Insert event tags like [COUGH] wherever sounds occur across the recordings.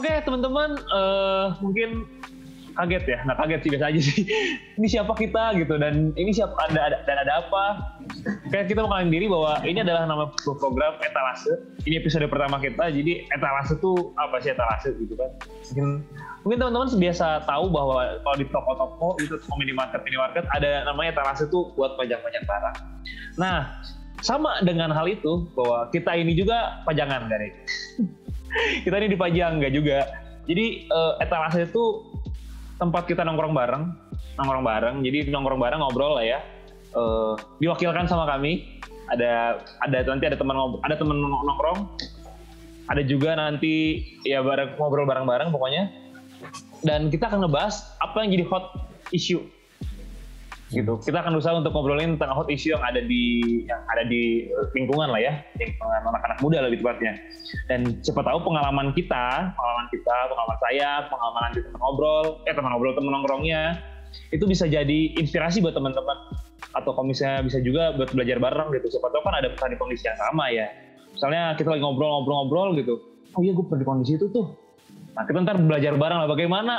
Oke teman-teman, uh, mungkin kaget ya, nah kaget sih biasa aja sih. [LAUGHS] ini siapa kita gitu dan ini siapa ada, ada dan ada apa? Kayak kita mengenalin diri bahwa ini adalah nama program etalase. Ini episode pertama kita, jadi etalase itu apa sih etalase gitu kan? Mungkin mungkin teman-teman biasa tahu bahwa kalau di toko-toko itu toko minimarket minimarket ada namanya etalase itu buat pajang-pajang barang. Nah sama dengan hal itu bahwa kita ini juga pajangan dari [LAUGHS] kita ini dipajang nggak juga. Jadi uh, etalase itu tempat kita nongkrong bareng nongkrong bareng. Jadi nongkrong bareng ngobrol lah ya. Uh, diwakilkan sama kami. Ada ada nanti ada teman ada teman nongkrong. Ada juga nanti ya bareng ngobrol bareng-bareng pokoknya. Dan kita akan ngebahas apa yang jadi hot issue gitu. Kita akan usaha untuk ngobrolin tentang hot issue yang ada di yang ada di lingkungan lah ya, lingkungan anak-anak muda lebih tepatnya. Dan siapa tahu pengalaman kita, pengalaman kita, pengalaman saya, pengalaman nanti teman ngobrol, eh teman ngobrol, teman nongkrongnya, itu bisa jadi inspirasi buat teman-teman atau kalau misalnya bisa juga buat belajar bareng gitu. Siapa tahu kan ada di kondisi yang sama ya. Misalnya kita lagi ngobrol-ngobrol-ngobrol gitu. Oh iya gue pernah di kondisi itu tuh. Nah kita ntar belajar bareng lah bagaimana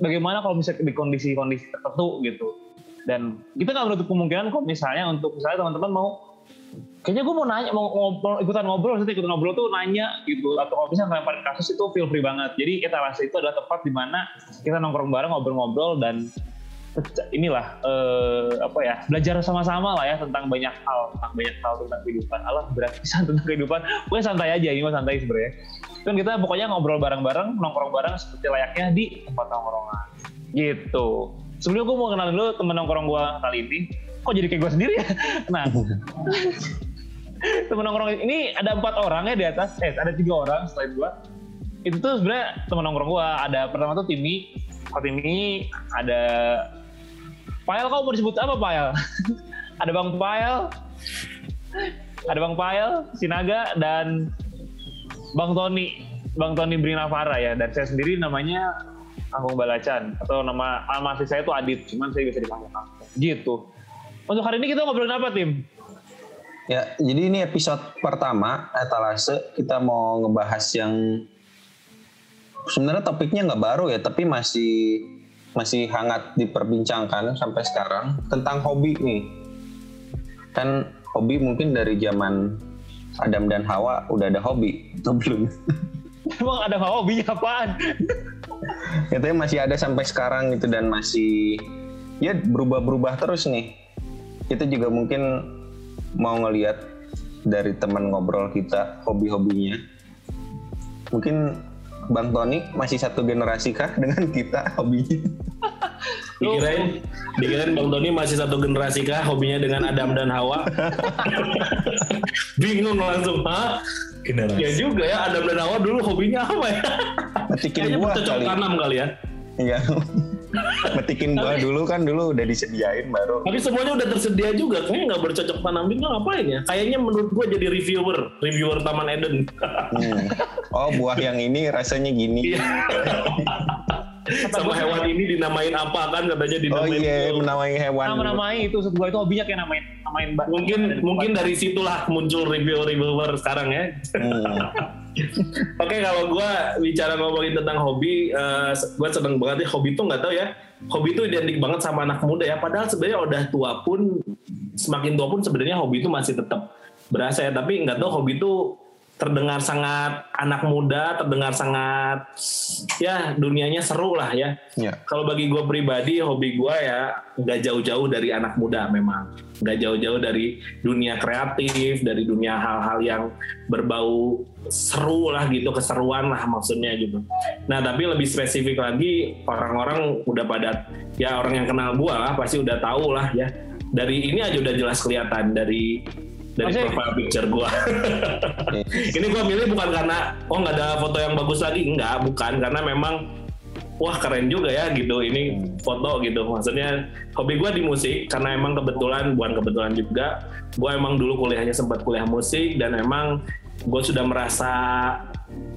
bagaimana kalau misalnya di kondisi-kondisi tertentu gitu dan kita nggak menutup kemungkinan kok misalnya untuk misalnya teman-teman mau kayaknya gue mau nanya mau ngobrol ikutan ngobrol maksudnya ikutan ngobrol tuh nanya gitu atau kalau misalnya ngelemparin kasus itu feel free banget. Jadi kita rasa itu adalah tempat di mana kita nongkrong bareng ngobrol-ngobrol dan inilah eh, apa ya belajar sama-sama lah ya tentang banyak hal tentang banyak hal tentang kehidupan. Allah berat [LAUGHS] tentang kehidupan. Pokoknya santai aja ini mah santai sebenarnya. Kan kita pokoknya ngobrol bareng-bareng nongkrong bareng seperti layaknya di tempat nongkrongan. Gitu sebelumnya gue mau kenalin dulu temen nongkrong gue kali ini. Kok jadi kayak gue sendiri ya? Nah. Temen nongkrong ini ada empat orang ya di atas. Eh ada tiga orang selain gue itu tuh sebenarnya temen nongkrong gue ada pertama tuh Timi kok Timi ada Pael kau mau disebut apa Pael ada Bang Pael ada Bang Pael Sinaga dan Bang Tony. Bang Tony Brinavara ya. Dan saya sendiri namanya Agung Balacan atau nama nama asli saya itu Adit, cuman saya bisa dipanggil Kangkung. Gitu. Untuk hari ini kita ngobrolin apa, Tim? Ya, jadi ini episode pertama etalase kita mau ngebahas yang sebenarnya topiknya nggak baru ya, tapi masih masih hangat diperbincangkan sampai sekarang tentang hobi nih. Kan hobi mungkin dari zaman Adam dan Hawa udah ada hobi, atau belum? Emang ada hobi apaan? Itu masih ada sampai sekarang gitu dan masih ya berubah-berubah terus nih. Itu juga mungkin mau ngelihat dari teman ngobrol kita hobi-hobinya. Mungkin Bang Tony masih satu generasi kah [LAUGHS] dengan kita hobinya? [LAUGHS] Dikirain, dikirain Bang Tony masih satu generasi kah hobinya dengan Adam dan Hawa? [LAUGHS] Bingung langsung, ha? Generasi. Ya juga ya, Adam dan Hawa dulu hobinya apa ya? Metikin buah kali. tanam kali ya. Iya. [LAUGHS] Metikin buah dulu kan dulu udah disediain baru. Tapi semuanya udah tersedia juga, kayaknya nggak bercocok tanam juga ngapain ya? Kayaknya menurut gua jadi reviewer, reviewer Taman Eden. hmm. Oh buah yang ini rasanya gini. [LAUGHS] Sama hewan ini dinamain apa kan katanya dinamain oh iya menamai hewan. Nama namai itu sebuah itu hobinya kayak namain namain mungkin mungkin dari situlah muncul review reviewer sekarang ya. Hmm. [LAUGHS] oke okay, kalau gue bicara ngomongin tentang hobi uh, eh, gue seneng banget ya hobi tuh nggak tahu ya. Hobi itu identik banget sama anak muda ya padahal sebenarnya udah tua pun semakin tua pun sebenarnya hobi itu masih tetap berasa ya. Tapi nggak tahu hobi itu terdengar sangat anak muda, terdengar sangat ya dunianya seru lah ya. ya. Kalau bagi gue pribadi, hobi gue ya nggak jauh-jauh dari anak muda memang, nggak jauh-jauh dari dunia kreatif, dari dunia hal-hal yang berbau seru lah gitu, keseruan lah maksudnya gitu. Nah tapi lebih spesifik lagi orang-orang udah pada ya orang yang kenal gue lah pasti udah tahu lah ya. Dari ini aja udah jelas kelihatan dari dari Maksudnya- profile picture gue. ini gue milih bukan karena oh nggak ada foto yang bagus lagi, enggak, bukan karena memang wah keren juga ya gitu ini foto gitu. Maksudnya hobi gue di musik karena emang kebetulan bukan kebetulan juga, gue emang dulu kuliahnya sempat kuliah musik dan emang gue sudah merasa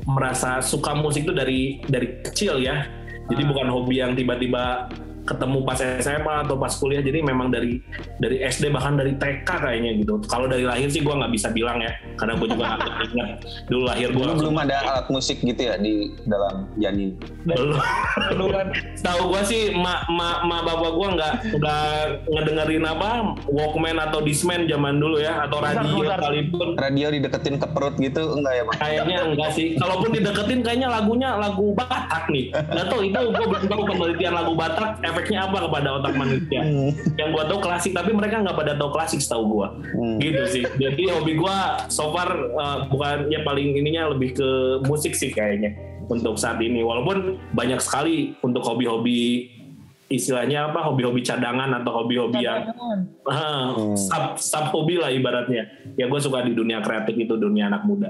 merasa suka musik itu dari dari kecil ya. Jadi bukan hobi yang tiba-tiba ketemu pas SMA atau pas kuliah jadi memang dari dari SD bahkan dari TK kayaknya gitu. Kalau dari lahir sih gue nggak bisa bilang ya karena gue juga nggak ingat dulu lahir gue Dulu belum ada alat musik gitu ya di dalam janin. belum. [LAUGHS] Dulu kan tahu gue sih mak mak mak bapak gue nggak nggak ngedengerin apa Walkman atau Discman zaman dulu ya atau radio sekalipun. Radio dideketin ke perut gitu enggak ya, Bang? kayaknya enggak sih. Kalaupun dideketin kayaknya lagunya lagu Batak nih. Nggak tahu itu gue belum tahu penelitian lagu Batak efeknya apa kepada otak [LAUGHS] manusia? Hmm. yang gue tahu klasik tapi mereka nggak pada tahu klasik setahu gue Hmm. gitu sih. Jadi hobi gue so far uh, bukannya paling ininya lebih ke musik sih kayaknya untuk saat ini. Walaupun banyak sekali untuk hobi-hobi istilahnya apa hobi-hobi cadangan atau hobi-hobi yang ah, sub sub hobi lah ibaratnya. Ya gue suka di dunia kreatif itu dunia anak muda.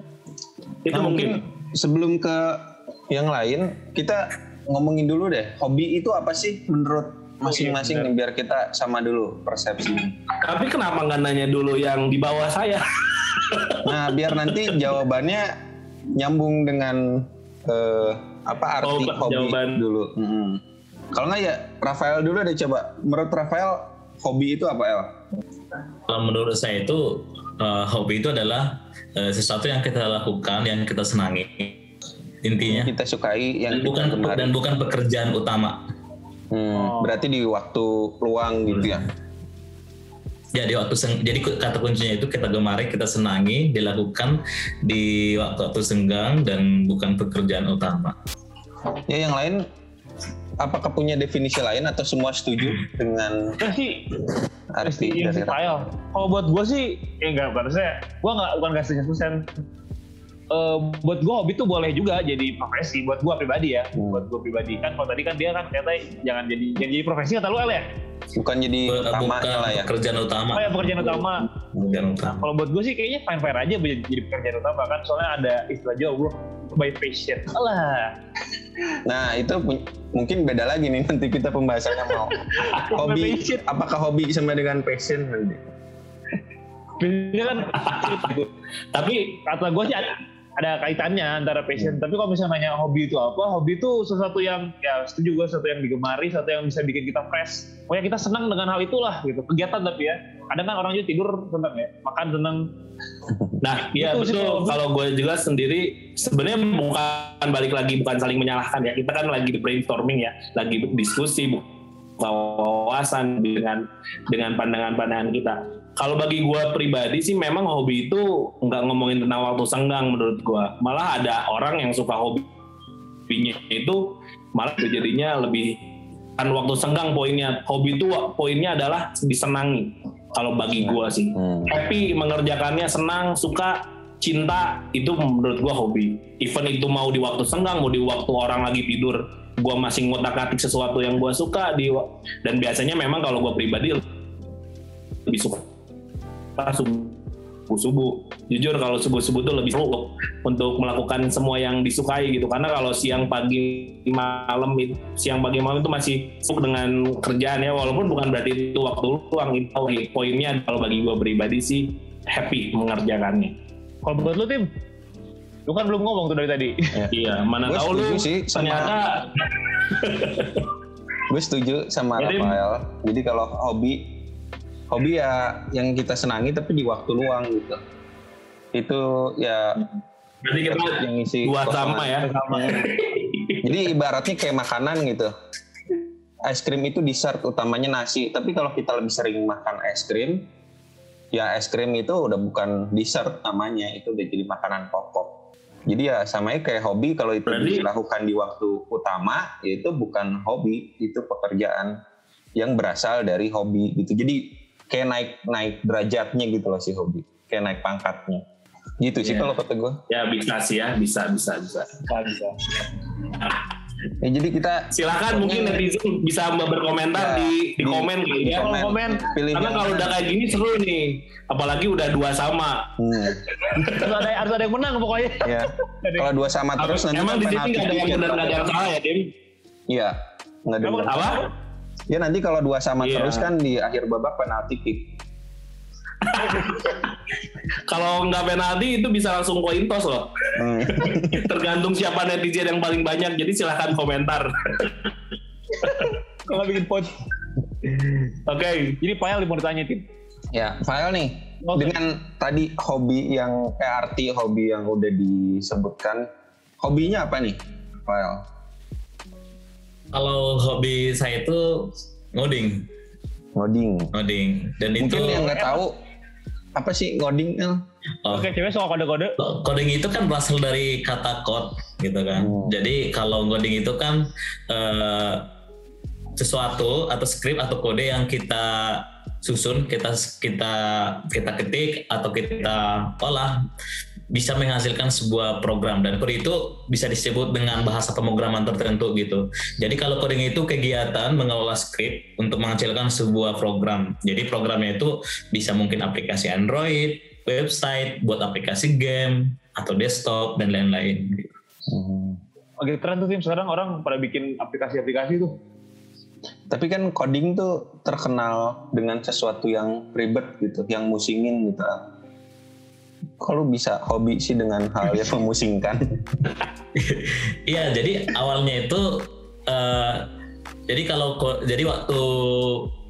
Itu Nah, mungkin sebelum ke yang lain kita ngomongin dulu deh hobi itu apa sih menurut masing-masing nih biar kita sama dulu persepsinya. tapi kenapa nggak nanya dulu yang di bawah saya [LAUGHS] Nah biar nanti jawabannya nyambung dengan eh, apa arti Oh, hobi jawaban. dulu. Mm-mm. Kalau nggak ya Rafael dulu deh coba. Menurut Rafael hobi itu apa El? Kalau menurut saya itu eh, hobi itu adalah eh, sesuatu yang kita lakukan yang kita senangi intinya Kita sukai yang dan bukan gemari. dan bukan pekerjaan utama Hmm, Berarti di waktu luang gitu ya. jadi waktu seng- jadi kata kuncinya itu kita gemari kita senangi dilakukan di waktu-waktu senggang dan bukan pekerjaan utama Ya yang lain apakah punya definisi lain atau semua setuju dengan ya sih arti yang dari. Kalau buat gue sih, ya enggak, maksudnya gue nggak bukan nggak setuju. Eh, buat gue hobi tuh boleh juga jadi profesi. Buat gue pribadi ya, Hmm. buat gue pribadi kan. Kalau tadi kan dia kan katanya jangan jadi jangan jadi profesi kata lu El ya. bukan jadi Bu- utamanya bukan lah ya. pekerjaan utama Oh ya pekerjaan utama. pekerjaan utama Kalau buat gue sih kayaknya fine fine aja jadi, jadi pekerjaan utama kan. Soalnya ada istilah Jawa bro, by passion. Alah. Nah itu mungkin beda lagi nih nanti kita pembahasannya mau [LAUGHS] hobi Passion. apakah hobi sama dengan passion nanti. Biasanya kan tapi kata gue sih ada, ada kaitannya antara passion. Tapi kalau misalnya nanya hobi itu apa, hobi itu sesuatu yang ya setuju gue sesuatu yang digemari, sesuatu yang bisa bikin kita fresh. Pokoknya kita senang dengan hal itulah gitu. Kegiatan tapi ya. Kadang kan orang juga tidur senang ya, makan senang. [LAUGHS] Nah, iya Itu sih betul. kalau- Kalau gue juga sendiri sebenarnya bukan balik lagi bukan saling menyalahkan ya. Kita kan lagi di brainstorming ya, lagi diskusi wawasan dengan dengan pandangan-pandangan kita. Kalau bagi gue pribadi sih memang hobi itu nggak ngomongin tentang waktu senggang menurut gue. Malah ada orang yang suka hobinya itu malah jadinya lebih kan waktu senggang poinnya. Hobi itu poinnya adalah disenangi. Kalau bagi gue sih Hmm. happy mengerjakannya senang suka cinta itu menurut gua hobi even itu mau di waktu senggang mau di waktu orang lagi tidur gua masih ngotak atik sesuatu yang gua suka di dan biasanya memang kalau gua pribadi lebih suka subuh subuh jujur kalau subuh subuh tuh lebih seru untuk, melakukan semua yang disukai gitu. Karena kalau siang pagi malam siang pagi malam itu masih sibuk dengan kerjaan ya. Walaupun bukan berarti itu waktu luang itu poinnya kalau bagi gue pribadi sih happy mengerjakannya. Kalau buat lu tim, lu kan belum ngomong tuh dari tadi. iya mana Gua tahu lu sih sama- ternyata [LAUGHS] Gue setuju sama Jadi- Rafael. Jadi kalau hobi hobi ya yang kita senangi tapi di waktu luang gitu. Itu ya berarti kita yang isi dua sama ya [LAUGHS] Jadi ibaratnya kayak makanan gitu. Es krim itu dessert utamanya nasi. Tapi kalau kita lebih sering makan es krim, ya es krim itu udah bukan dessert namanya, itu udah jadi makanan pokok. Jadi ya samanya kayak hobi kalau itu Berarti- dilakukan di waktu utama, ya itu bukan hobi, itu pekerjaan yang berasal dari hobi gitu. Jadi kayak naik naik derajatnya gitu loh si hobi, kayak naik pangkatnya. Gitu sih Iya. kalau kata gue. ya bisa sih ya bisa bisa bisa Bisa, bisa. Ya, jadi kita Silakan mungkin netizen bisa berkomentar Ya, di di di- komen kali di ya. Kalau komen, pilih Karena yang kalau udah kayak gini seru nih. Apalagi udah dua sama. Hmm, harus ada harus ada yang menang pokoknya. ya. Kalau dua sama terus nanti Emang di sini nggak ada yang benar nggak ada yang salah ya, Dim? Iya, nggak ada. Apa? dua. Apa? Ya nanti kalau dua sama Iya. terus kan di akhir babak penalti kick. [LAUGHS] Kalau nggak penalti itu bisa langsung koin toss loh. [LAUGHS] Tergantung siapa netizen yang paling banyak. Jadi silahkan komentar. Kalau bikin post. Oke. Jadi Pael mau ditanya tim. Ya, file nih. Oke. Dengan tadi hobi yang eh, arti hobi yang udah disebutkan, hobinya apa nih, file? Kalau hobi saya itu ngoding, Ngoding. ngoding. Dan itu Mungkin yang nggak tahu apa sih ngoding? El? Oh, Oke, cewek soal kode-kode. coding itu kan berasal dari kata code gitu kan. Hmm. Jadi kalau coding itu kan eh, sesuatu atau script atau kode yang kita susun, kita kita kita ketik atau kita olah bisa menghasilkan sebuah program dan kode itu bisa disebut dengan bahasa pemrograman tertentu gitu. Jadi kalau coding itu kegiatan mengelola script untuk menghasilkan sebuah program. Jadi programnya itu bisa mungkin aplikasi Android, website, buat aplikasi game atau desktop dan lain-lain. Hmm. Oke, keren tuh tim sekarang orang pada bikin aplikasi-aplikasi tuh. Tapi kan coding tuh terkenal dengan sesuatu yang ribet gitu, yang musingin gitu. Kalau bisa hobi sih dengan hal yang [LAUGHS] memusingkan. [LAUGHS] Iya, jadi awalnya itu eh, jadi kalau jadi waktu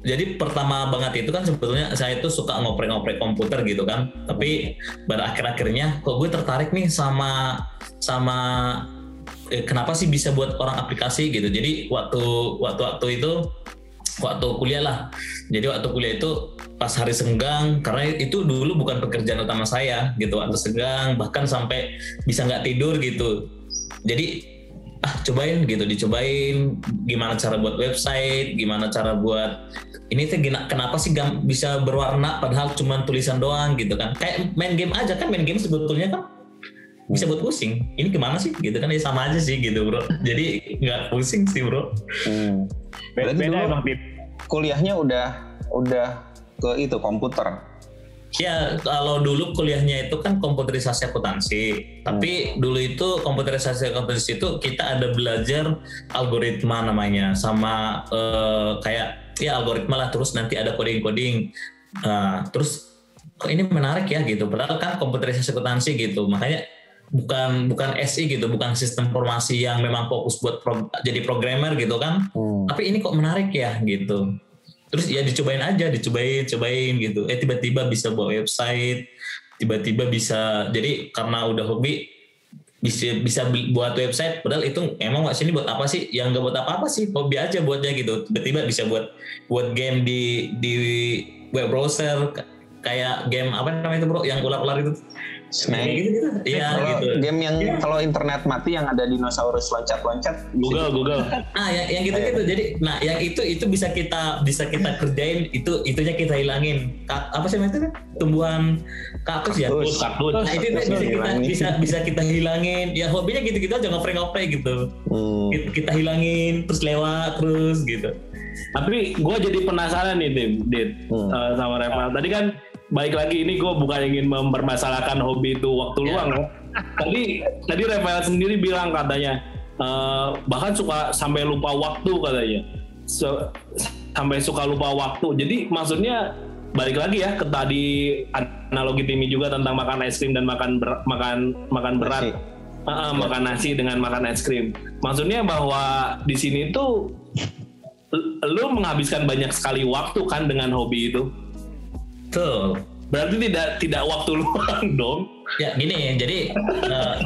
jadi pertama banget itu kan sebetulnya saya itu suka ngoprek-ngoprek komputer gitu kan. Tapi pada akhir-akhirnya kok gue tertarik nih sama sama eh, kenapa sih bisa buat orang aplikasi gitu. Jadi waktu waktu waktu itu waktu kuliah lah. Jadi waktu kuliah itu pas hari senggang karena itu dulu bukan pekerjaan utama saya gitu waktu senggang bahkan sampai bisa nggak tidur gitu jadi ah cobain gitu dicobain gimana cara buat website gimana cara buat ini tuh gina- kenapa sih gam- bisa berwarna padahal cuma tulisan doang gitu kan kayak main game aja kan main game sebetulnya kan bisa buat pusing ini gimana sih gitu kan ya sama aja sih gitu bro jadi nggak pusing sih bro Hmm. Beda, beda emang. Kuliahnya udah udah ke itu komputer. Ya, kalau dulu kuliahnya itu kan komputerisasi akuntansi. Tapi dulu itu komputerisasi akuntansi itu kita ada belajar algoritma namanya sama eh, kayak ya algoritma lah terus nanti ada coding-coding. Nah, terus kok ini menarik ya gitu. Padahal kan komputerisasi akuntansi gitu. Makanya bukan bukan SI gitu, bukan sistem informasi yang memang fokus buat pro- jadi programmer gitu kan Hmm. tapi ini kok menarik ya gitu terus ya dicobain aja dicobain cobain gitu. Eh tiba-tiba bisa buat website tiba-tiba bisa jadi karena udah hobi bisa bisa buat website padahal itu emang nggak sini buat apa sih? Yang nggak buat apa-apa sih hobi aja buatnya gitu. Tiba-tiba bisa buat buat game di di web browser kayak game apa namanya itu bro? Yang ular-ular itu Snake. gitu gitu iya Kalau gitu game yang kalau internet mati yang ada dinosaurus loncat-loncat Google, Google. Ah, yang, yang gitu-gitu. Jadi, nah, yang itu itu bisa kita bisa kita kerjain. Itu itunya kita hilangin. Ka- apa sih namanya? itu? Tumbuhan kaktus ya. Kaktus. Kaktus. Nah, itu Kaktus bisa kita hilangin. bisa bisa kita hilangin. Ya hobinya gitu-gitu aja ngoprek-ngoprek gitu. Hmm. Kita, kita hilangin terus lewat terus gitu. Tapi gue jadi penasaran nih, Tim, Dit, Hmm. eh, sama Reval. Tadi kan baik lagi ini gue bukan ingin mempermasalahkan hobi itu waktu Ya. luang ya. Tadi tadi Reval sendiri bilang katanya eh, bahkan suka sampai lupa waktu katanya. So, sampai suka lupa waktu. Jadi maksudnya balik lagi ya ke tadi analogi Timi juga tentang makan es krim dan makan ber- makan makan berat. Nasi. Ah, ah, makan nasi dengan makan es krim. Maksudnya bahwa di sini tuh lu menghabiskan banyak sekali waktu kan dengan hobi itu. Tuh. Berarti tidak tidak waktu [LAUGHS] luang dong. Ya gini, jadi eh,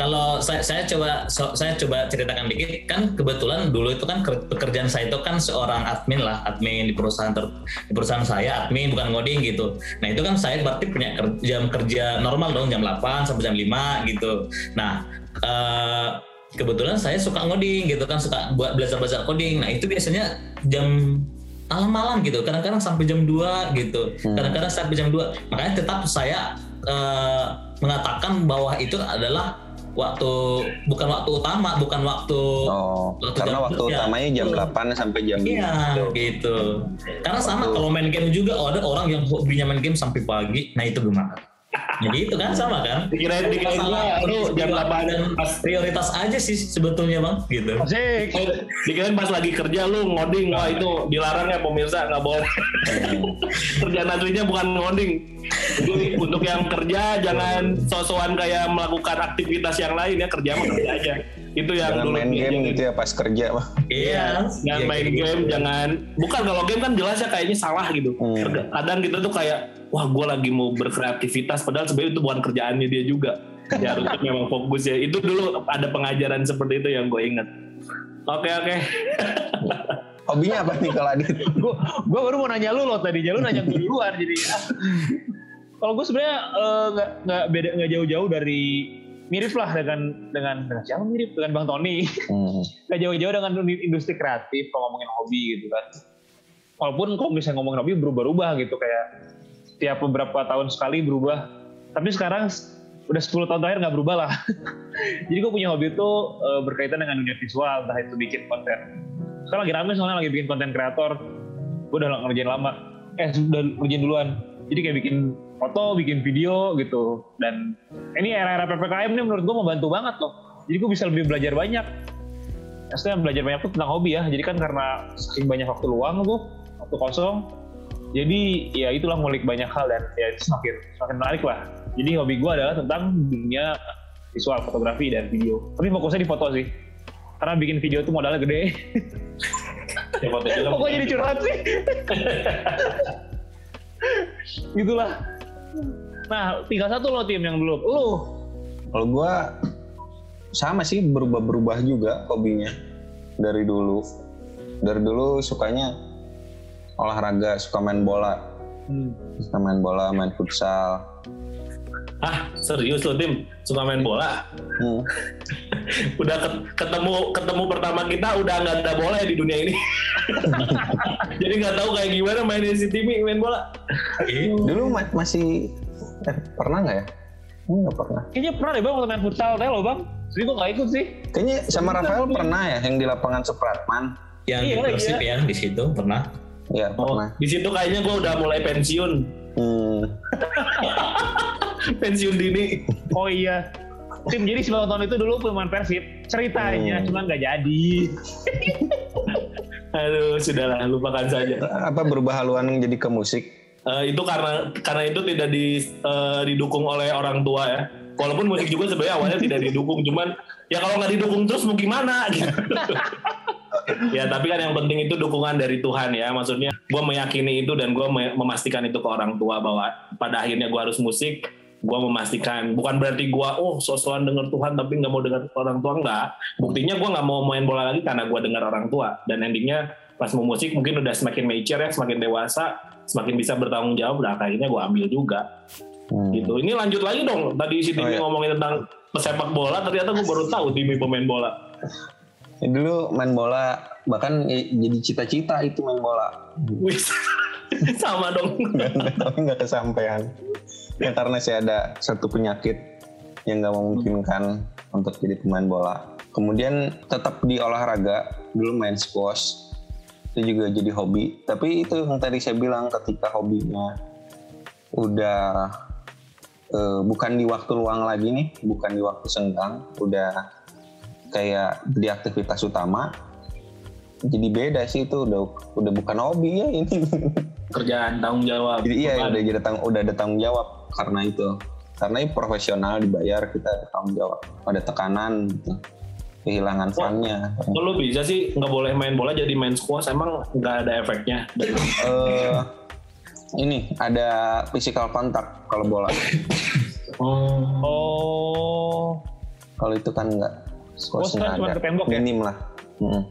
kalau saya, saya coba so- saya coba ceritakan dikit kan kebetulan dulu itu kan ker- pekerjaan saya itu kan seorang admin lah admin di perusahaan ter, di perusahaan saya admin bukan ngoding gitu. Nah itu kan saya berarti punya ker- jam kerja normal dong jam 8 sampai jam 5 gitu. Nah eh, kebetulan saya suka ngoding gitu kan suka buat belajar belajar coding. Nah itu biasanya jam malam-malam gitu kadang-kadang sampai jam 2 gitu kadang-kadang sampai jam 2 makanya tetap saya eh, mengatakan bahwa itu adalah waktu bukan waktu utama, bukan waktu Oh, Waktu karena jam waktu kerja. utamanya jam Betul. 8 sampai jam 5. Iya gitu. Karena sama Waktu- kalau main game juga ada orang yang hobinya main game sampai pagi. Nah itu gimana? Ya gitu kan sama kan? Dikirain dikirain gua lu jam 8 dan pas prioritas aja sih sebetulnya bang gitu. Asik. dikirain pas lagi kerja lu ngoding wah itu dilarang ya pemirsa nggak boleh [LAUGHS] kerjaan aslinya bukan ngoding jadi untuk yang kerja jangan sosokan kayak melakukan aktivitas yang lain ya kerja mah kerja aja itu yang Jangan dulu main game diajarin. gitu ya pas kerja. Bang. Iya. jangan Iya, main kayak game gitu. jangan bukan kalau game kan jelas ya kayaknya salah gitu Hmm. kadang kita tuh kayak wah gue lagi mau berkreativitas padahal sebenarnya itu bukan kerjaannya dia juga ya [LAUGHS] harusnya memang fokus ya itu dulu ada pengajaran seperti itu yang gue inget oke oke [LAUGHS] Hobinya apa nih kalau Adit? [LAUGHS] gue gue baru mau nanya lu loh tadi, lu nanya gue duluan jadi. Kalau gue sebenarnya eh, nggak nggak beda nggak jauh-jauh dari mirip lah dengan dengan dengan siapa mirip dengan Bang Tony. Hmm. [LAUGHS] Nggak jauh-jauh dengan industri kreatif kalau ngomongin hobi gitu kan. Walaupun kalau misalnya ngomongin hobi berubah-ubah gitu kayak tiap beberapa tahun sekali berubah. Tapi sekarang udah 10 tahun terakhir nggak berubah lah. [LAUGHS] Jadi gue punya hobi itu eh, berkaitan dengan dunia visual, entah itu bikin konten. Sekarang lagi rame soalnya lagi bikin konten kreator. Gue udah ngerjain lama. Eh, udah ngerjain duluan. Jadi kayak bikin foto, bikin video gitu. Dan ini era-era PPKM ini menurut gue membantu banget loh. Jadi gue bisa lebih belajar banyak. Maksudnya belajar banyak tuh tentang hobi ya. Jadi kan karena saking banyak waktu luang tuh, waktu kosong. Jadi ya itulah ngulik banyak hal dan ya itu semakin semakin menarik lah. Jadi hobi gue adalah tentang dunia visual, fotografi dan video. Tapi fokusnya di foto sih. Karena bikin video tuh modalnya gede. [LAUGHS] ya, foto Kok gue jadi curhat sih? [LAUGHS] Gitulah. Nah, tinggal satu lo tim yang belum. Lu. Kalau gua sama sih berubah-berubah juga hobinya dari dulu. Dari dulu sukanya olahraga, suka main bola, Hmm. suka main bola, main futsal. Ah serius lo tim suka main bola Hmm. [LAUGHS] udah ket- ketemu ketemu pertama kita udah nggak ada bola ya di dunia ini [LAUGHS] jadi nggak tahu kayak gimana mainin si Timi main bola Iya. Dulu ma- masih eh, pernah nggak ya? Nggak pernah. Kayaknya pernah deh bang waktu main futsal teh lo bang. Jadi gue gak ikut sih. Kayaknya sama Rafael pernah ya yang di lapangan Supratman. Yang Iya, di Persib ya di situ pernah. Ya oh pernah. di situ kayaknya gue udah mulai pensiun Hmm. [LAUGHS] pensiun dini Oh iya. Tim jadi si Bang Tony itu dulu pemain Persib. Ceritanya Hmm. cuman gak jadi. [LAUGHS] aduh sudahlah lupakan saja Apa berubah haluan jadi ke musik? Eh, itu karena karena itu tidak di, eh, didukung oleh orang tua ya. Walaupun musik juga sebenarnya awalnya tidak didukung, cuman ya kalau nggak didukung terus mau gimana gitu. [LAUGHS] ya tapi kan yang penting itu dukungan dari Tuhan ya. Maksudnya gue meyakini itu dan gue memastikan itu ke orang tua bahwa pada akhirnya gue harus musik. Gue memastikan bukan berarti gue oh sosokan denger Tuhan tapi nggak mau dengar orang tua nggak. Buktinya gue nggak mau main bola lagi karena gue dengar orang tua dan endingnya pas mau musik mungkin udah semakin mature ya, semakin dewasa, semakin bisa bertanggung jawab. Nah akhirnya gue ambil juga Hmm. gitu. Ini lanjut lagi dong. Tadi si Timi Oh, iya. ngomongin tentang pesepak bola, ternyata gue baru tahu Timi pemain bola. Ya, dulu main bola bahkan jadi cita-cita itu main bola. [LAUGHS] Sama dong. Tapi nggak kesampaian. Ya karena saya ada satu penyakit yang nggak memungkinkan untuk jadi pemain bola. Kemudian tetap di olahraga, dulu main squash. Itu juga jadi hobi. Tapi itu yang tadi saya bilang ketika hobinya udah eh, bukan di waktu luang lagi nih, bukan di waktu senggang, udah kayak di aktivitas utama. Jadi beda sih itu udah udah bukan hobi ya ini. Kerjaan, tanggung jawab. Jadi iya udah jadi udah ada tanggung jawab karena itu. Karena ini profesional dibayar kita ada tanggung jawab. Ada tekanan gitu. Kehilangan funnya. Kok lu bisa sih nggak boleh main bola jadi main squash? Emang nggak ada efeknya? Eh ini ada physical contact kalau bola. Oh. Oh. Kalau itu kan enggak. Squash kan cuma ada. ke tembok ya? Minim lah. Mm.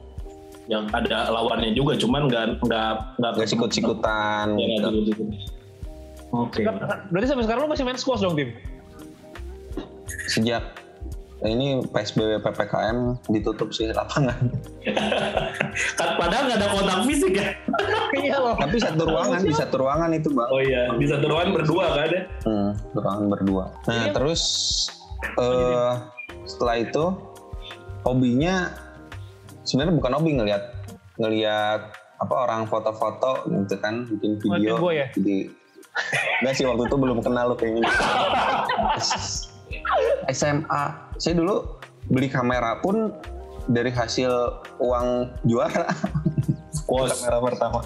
Yang ada lawannya juga, cuman nggak nggak nggak Nggak sikut-sikutan Ya, nggak gitu. Oke. Berarti sampai sekarang lu masih main squash dong tim? Sejak ini PSBB PPKM ditutup sih lapangan. [LAUGHS] Kan padahal nggak ada kontak fisik ya. [LAUGHS] Iya loh. Tapi satu ruangan di satu ruangan itu bang. Oh iya, di satu ruangan berdua kan ya. Hmm, ruangan berdua. Nah Iya. terus eh setelah itu hobinya sebenarnya bukan hobi ngelihat ngelihat apa orang foto-foto gitu kan bikin video ya? jadi enggak sih waktu itu belum kenal lo kayaknya. SMA saya dulu beli kamera pun dari hasil uang juara. Squash. kamera pertama.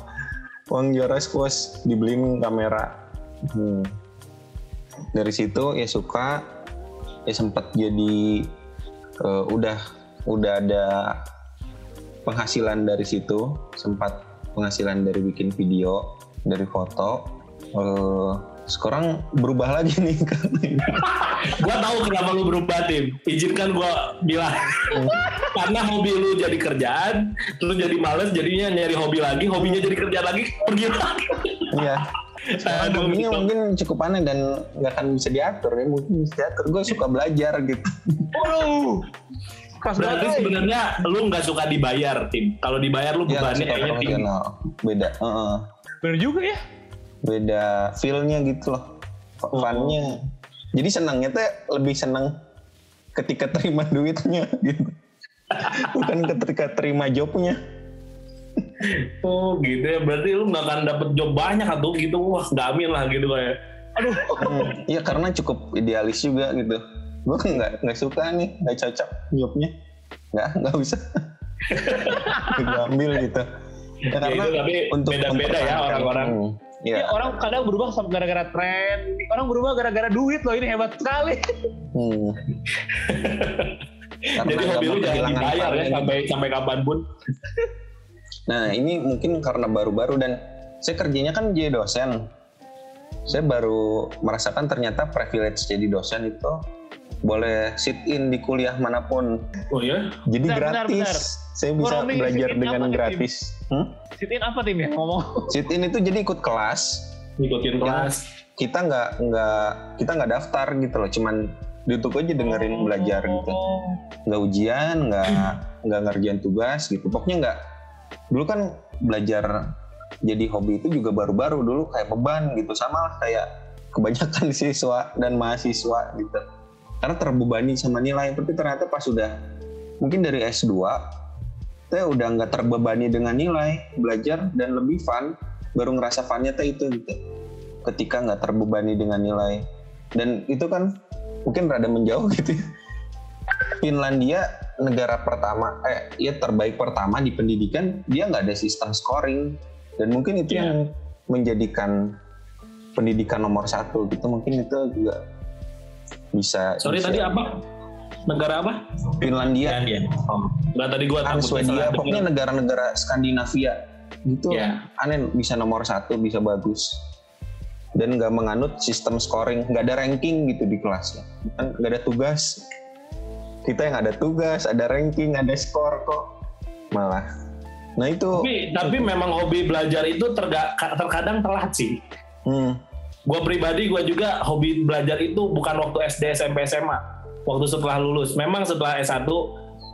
Uang juara squash dibeliin kamera. Hmm. dari situ ya suka ya sempat jadi eh, udah udah ada penghasilan dari situ. Sempat penghasilan dari bikin video dari foto Eh, sekarang berubah lagi nih karena. [LAUGHS] Gua tahu kenapa lu berubah tim. Izinkan gua bilang. Karena hobi lu jadi kerjaan, terus jadi males, jadinya nyari hobi lagi, hobinya jadi kerjaan lagi, pergi lagi. Iya. Aduh, hobinya gitu. mungkin cukup aneh dan nggak akan bisa diatur ya. Mungkin bisa diatur. Gue suka belajar gitu. Waduh. Keras Berarti sebenarnya lu nggak suka dibayar tim. Kalau dibayar lu Iya, bebannya suka kayaknya tinggi. Beda. Heeh. Bener juga ya. Beda feel-nya gitu loh. Oh. Fun-nya. Jadi senangnya tuh lebih senang ketika terima duitnya gitu. [LAUGHS] Bukan ketika terima jobnya. Oh gitu ya. Berarti lu nggak akan dapet job banyak atau gitu. Wah nggak amin lah gitu kayak. Aduh. Hmm, Iya karena cukup idealis juga gitu. Gue nggak nggak suka nih, nggak cocok jobnya. Nggak nggak bisa. [LAUGHS] Gue ambil gitu. Ya, Ya, itu tapi beda-beda ya orang-orang. Hmm, Ya, Iya. orang kadang berubah sama gara-gara tren. Orang berubah gara-gara duit loh. Ini hebat sekali. Hmm. [LAUGHS] Jadi nggak hobi lu jangan kehilangan dibayar ya fun-nya sampai sampai kapan pun. Nah ini mungkin karena baru-baru dan saya kerjanya kan jadi dosen. Saya baru merasakan ternyata privilege jadi dosen itu boleh sit in di kuliah mana pun. Oh ya? Jadi Benar, benar, gratis. benar. Saya bisa belajar sit in dengan gratis. Hmm? Sit-in apa tim ya ngomong? Sit in itu jadi ikut kelas. Ngikutin kelas. Kita nggak nggak kita nggak daftar gitu loh. Cuman duduk aja dengerin belajar gitu. Oh. Nggak ujian, nggak nggak ngerjain tugas gitu. Pokoknya nggak. Dulu kan belajar jadi hobi itu juga baru-baru dulu kayak beban gitu sama lah kayak kebanyakan [LAUGHS] siswa dan mahasiswa gitu. Karena terbebani sama nilai. Tapi ternyata pas sudah mungkin dari S2 saya udah nggak terbebani dengan nilai belajar dan lebih fun baru ngerasa funnya tuh itu gitu ketika nggak terbebani dengan nilai dan itu kan mungkin rada menjauh [LAUGHS] gitu ya. Finlandia negara pertama eh ya terbaik pertama di pendidikan dia nggak ada sistem scoring dan mungkin itu Iya. yang menjadikan pendidikan nomor satu gitu mungkin itu juga bisa Sorry bisa- tadi apa? Negara apa? Finlandia. Ya. Oh, nggak tadi gua kan takutnya Swedia pokoknya negara-negara Skandinavia. Gitu. Ya. aneh bisa nomor satu bisa bagus. Dan nggak menganut sistem scoring. Nggak ada ranking gitu di kelasnya kan nggak ada tugas. Kita yang ada tugas ada ranking ada skor kok. Malah. Nah itu. Tapi tapi memang hobi belajar itu terga- terkadang telat sih. hmm, Gua pribadi gua juga hobi belajar itu bukan waktu SD, SMP, SMA. Waktu setelah lulus. Memang setelah S1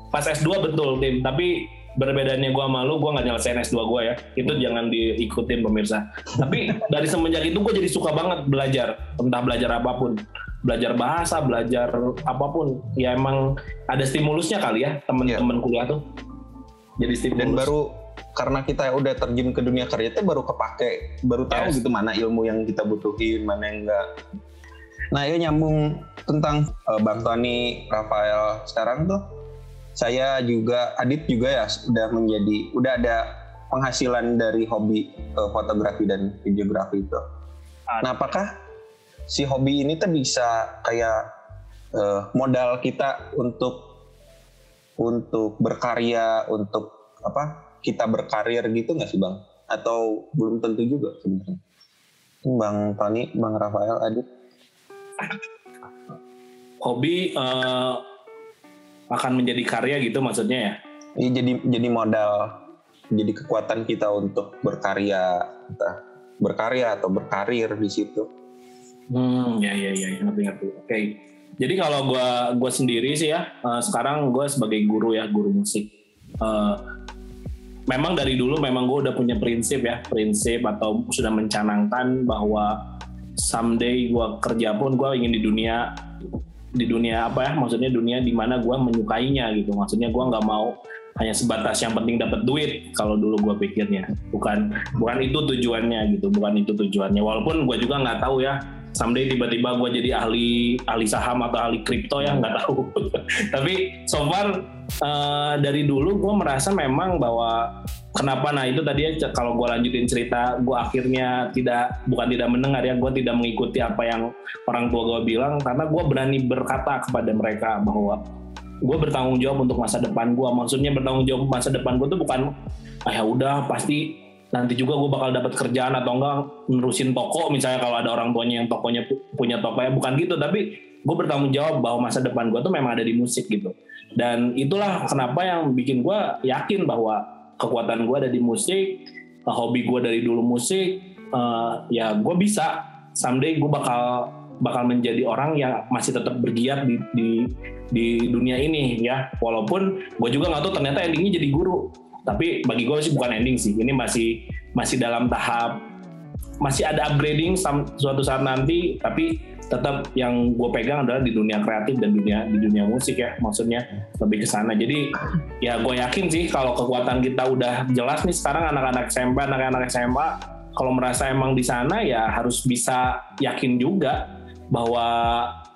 pas S2 betul tim, tapi berbedanya gua sama lu, gua nggak nyelesain S2 gua ya. Itu jangan diikutin pemirsa. Tapi dari semenjak itu gua jadi suka banget belajar, entah belajar apa pun. Belajar bahasa, belajar apa pun. Ya emang ada stimulusnya kali ya temen-temen kuliah tuh. Jadi stimulus. dan baru karena kita udah terjun ke dunia kerja itu baru kepake baru tahu Yes. gitu mana ilmu yang kita butuhin mana yang enggak. Nah ya nyambung tentang eh, Bang Tony Rafael. Sekarang tuh saya juga Adit juga ya sudah menjadi udah ada penghasilan dari hobi eh, fotografi dan videografi itu. Nah apakah si hobi ini tuh bisa kayak eh, modal kita untuk untuk berkarya untuk apa kita berkarir gitu nggak sih bang atau belum tentu juga sebenarnya bang Tony bang Rafael Adit hobi eh, akan menjadi karya gitu maksudnya ya? ini jadi jadi modal jadi kekuatan kita untuk berkarya entah berkarya atau berkarir di situ Hmm, ya ya ya, ngerti ngerti. Oke. Jadi kalau gua gua sendiri sih ya, eh, sekarang gua sebagai guru ya, guru musik. Eh, memang dari dulu memang gue udah punya prinsip ya, prinsip atau sudah mencanangkan bahwa someday gua kerja pun gua ingin di dunia di dunia apa ya maksudnya dunia di mana gue menyukainya gitu. Maksudnya gue nggak mau hanya sebatas yang penting dapat duit kalau dulu gue pikirnya. Bukan bukan itu tujuannya gitu bukan itu tujuannya. Walaupun gue juga nggak tahu ya someday tiba-tiba gue jadi ahli ahli saham atau ahli kripto ya nggak tahu. [LAUGHS] Tapi so far uh, dari dulu gue merasa memang bahwa kenapa nah itu tadi ya kalau gue lanjutin cerita gue akhirnya tidak bukan tidak mendengar ya gue tidak mengikuti apa yang orang tua gue bilang karena gue berani berkata kepada mereka bahwa gue bertanggung jawab untuk masa depan gue maksudnya bertanggung jawab masa depan gue tuh bukan ah ya udah pasti nanti juga gue bakal dapat kerjaan atau enggak nerusin toko misalnya kalau ada orang tuanya yang tokonya punya toko ya bukan gitu. Tapi gue bertanggung jawab bahwa masa depan gue tuh memang ada di musik gitu dan itulah kenapa yang bikin gue yakin bahwa kekuatan gue ada di musik hobi gue dari dulu musik uh, ya gue bisa. Someday gue bakal bakal menjadi orang yang masih tetap bergiat di, di di dunia ini ya. Walaupun gue juga nggak tahu ternyata endingnya jadi guru. Tapi bagi gue sih bukan ending sih. Ini masih masih dalam tahap masih ada upgrading suatu saat nanti. Tapi tetap yang gue pegang adalah di dunia kreatif dan dunia di dunia musik ya maksudnya lebih ke sana jadi ya gue yakin sih kalau kekuatan kita udah jelas nih sekarang anak-anak SMP anak-anak SMA kalau merasa emang di sana ya harus bisa yakin juga bahwa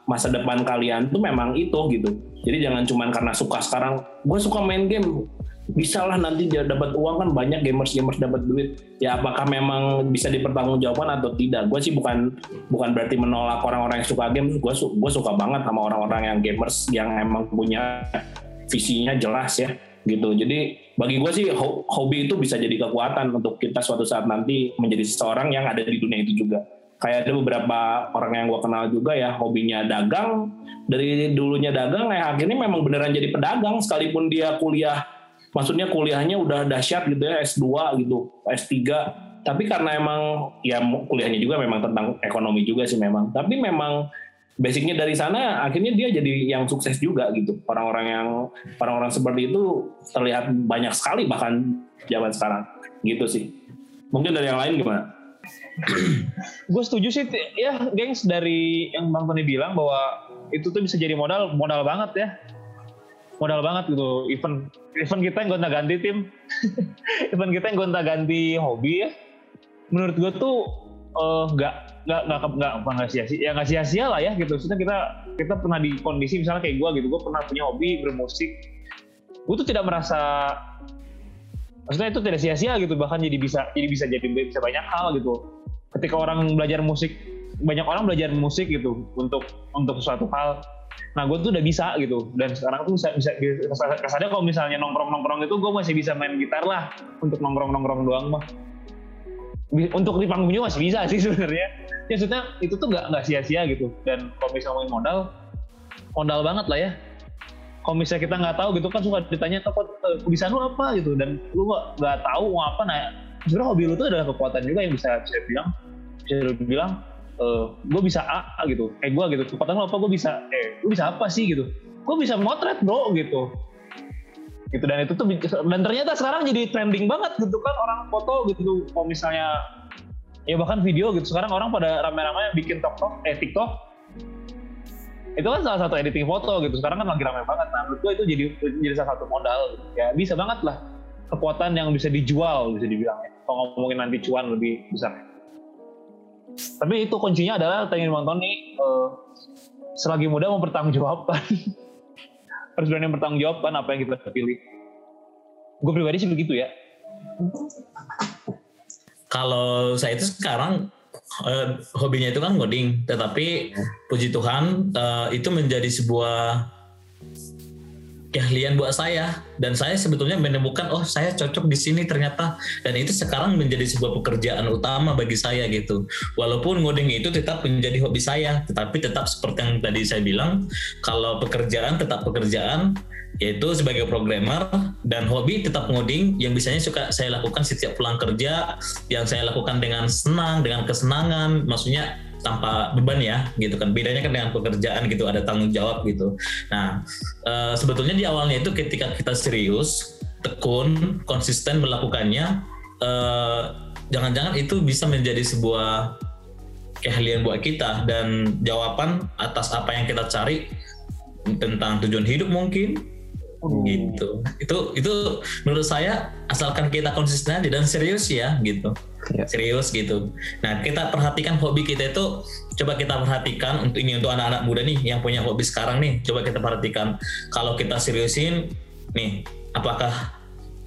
masa depan kalian tuh memang itu gitu. Jadi jangan cuman karena suka sekarang, gue suka main game, bisa lah nanti dia dapat uang kan banyak gamers gamers dapat duit. Ya apakah memang bisa dipertanggungjawabkan atau tidak? Gue sih bukan bukan berarti menolak orang-orang yang suka game. Gue su gue suka banget sama orang-orang yang gamers yang emang punya visinya jelas ya gitu. Jadi bagi gue sih hobi itu bisa jadi kekuatan untuk kita suatu saat nanti menjadi seseorang yang ada di dunia itu juga kayak ada beberapa orang yang gue kenal juga ya hobinya dagang dari dulunya dagang kayak akhirnya memang beneran jadi pedagang sekalipun dia kuliah maksudnya kuliahnya udah dahsyat gitu ya S2 gitu S3 tapi karena emang ya kuliahnya juga memang tentang ekonomi juga sih memang. Tapi memang basicnya dari sana akhirnya dia jadi yang sukses juga gitu. Orang-orang yang orang-orang seperti itu terlihat banyak sekali bahkan zaman sekarang. Gitu sih. Mungkin dari yang lain gimana? [CLEARS THROAT] gue setuju sih ya gengs dari yang bang Tony bilang bahwa itu tuh bisa jadi modal modal banget ya modal banget gitu. Event event kita yang gonta ganti tim. [LAUGHS] Event kita yang gonta ganti hobi ya. Menurut gue tuh nggak uh, nggak nggak nggak nggak sia-sia ya nggak sia-sia lah ya gitu. Maksudnya kita kita pernah di kondisi misalnya kayak gue gitu. Gue pernah punya hobi bermusik. Gue tuh tidak merasa maksudnya itu tidak sia-sia gitu. Bahkan jadi bisa jadi bisa jadi bisa banyak hal gitu. Ketika orang belajar musik banyak orang belajar musik gitu untuk untuk suatu hal nah gue tuh udah bisa gitu. Dan sekarang tuh bisa bisa kesannya kalau misalnya nongkrong nongkrong itu gue masih bisa main gitar lah. Untuk nongkrong nongkrong doang mah. Untuk di panggung juga masih bisa sih [LAUGHS] sebenarnya. Ya maksudnya itu tuh nggak nggak sia-sia gitu. Dan kalau misalnya main modal modal banget lah ya. Kalau misalnya kita nggak tahu gitu kan suka ditanya kok bisa lu apa? gitu. Dan lu nggak tahu mau apa. Nah sebenarnya hobi lu tuh adalah kekuatan juga yang bisa bisa bilang bisa bilang e, eh, gue bisa A, gitu. Kayak gue gitu. Kekuatan lu apa? Gue bisa eh gue bisa apa sih gitu? Gue bisa motret bro gitu. Gitu dan itu tuh dan ternyata sekarang jadi trending banget gitu kan orang foto gitu. Kalau misalnya ya bahkan video gitu. Sekarang orang pada rame-rame bikin TikTok eh TikTok. Itu kan salah satu editing foto gitu. Sekarang kan lagi ramai banget. Nah menurut gue itu jadi jadi salah satu modal. Ya bisa banget lah. Kekuatan yang bisa dijual bisa dibilang ya. Kalau ngomongin nanti cuan lebih besar. Tapi itu kuncinya adalah tanya Bang Tony uh, selagi muda mempertanggungjawabkan [LAUGHS] harus berani mempertanggungjawabkan apa yang kita pilih. Gue pribadi sih begitu ya. Kalau saya itu sekarang uh, hobinya itu kan ngoding, tetapi puji Tuhan uh, itu menjadi sebuah keahlian buat saya. Dan saya sebetulnya menemukan oh saya cocok di sini ternyata. Dan itu sekarang menjadi sebuah pekerjaan utama bagi saya gitu. Walaupun ngoding itu tetap menjadi hobi saya tetapi tetap seperti yang tadi saya bilang kalau pekerjaan tetap pekerjaan yaitu sebagai programmer dan hobi tetap ngoding yang biasanya suka saya lakukan setiap pulang kerja yang saya lakukan dengan senang dengan kesenangan. Maksudnya tanpa beban ya gitu kan. Bedanya kan dengan pekerjaan gitu ada tanggung jawab gitu. Nah e, sebetulnya di awalnya itu ketika kita serius tekun konsisten melakukannya eh, jangan-jangan itu bisa menjadi sebuah keahlian buat kita dan jawaban atas apa yang kita cari tentang tujuan hidup mungkin Hmm. gitu itu itu menurut saya asalkan kita konsisten aja dan serius ya gitu Iya. serius gitu nah kita perhatikan hobi kita itu coba kita perhatikan untuk ini untuk anak-anak muda nih yang punya hobi sekarang nih coba kita perhatikan kalau kita seriusin nih apakah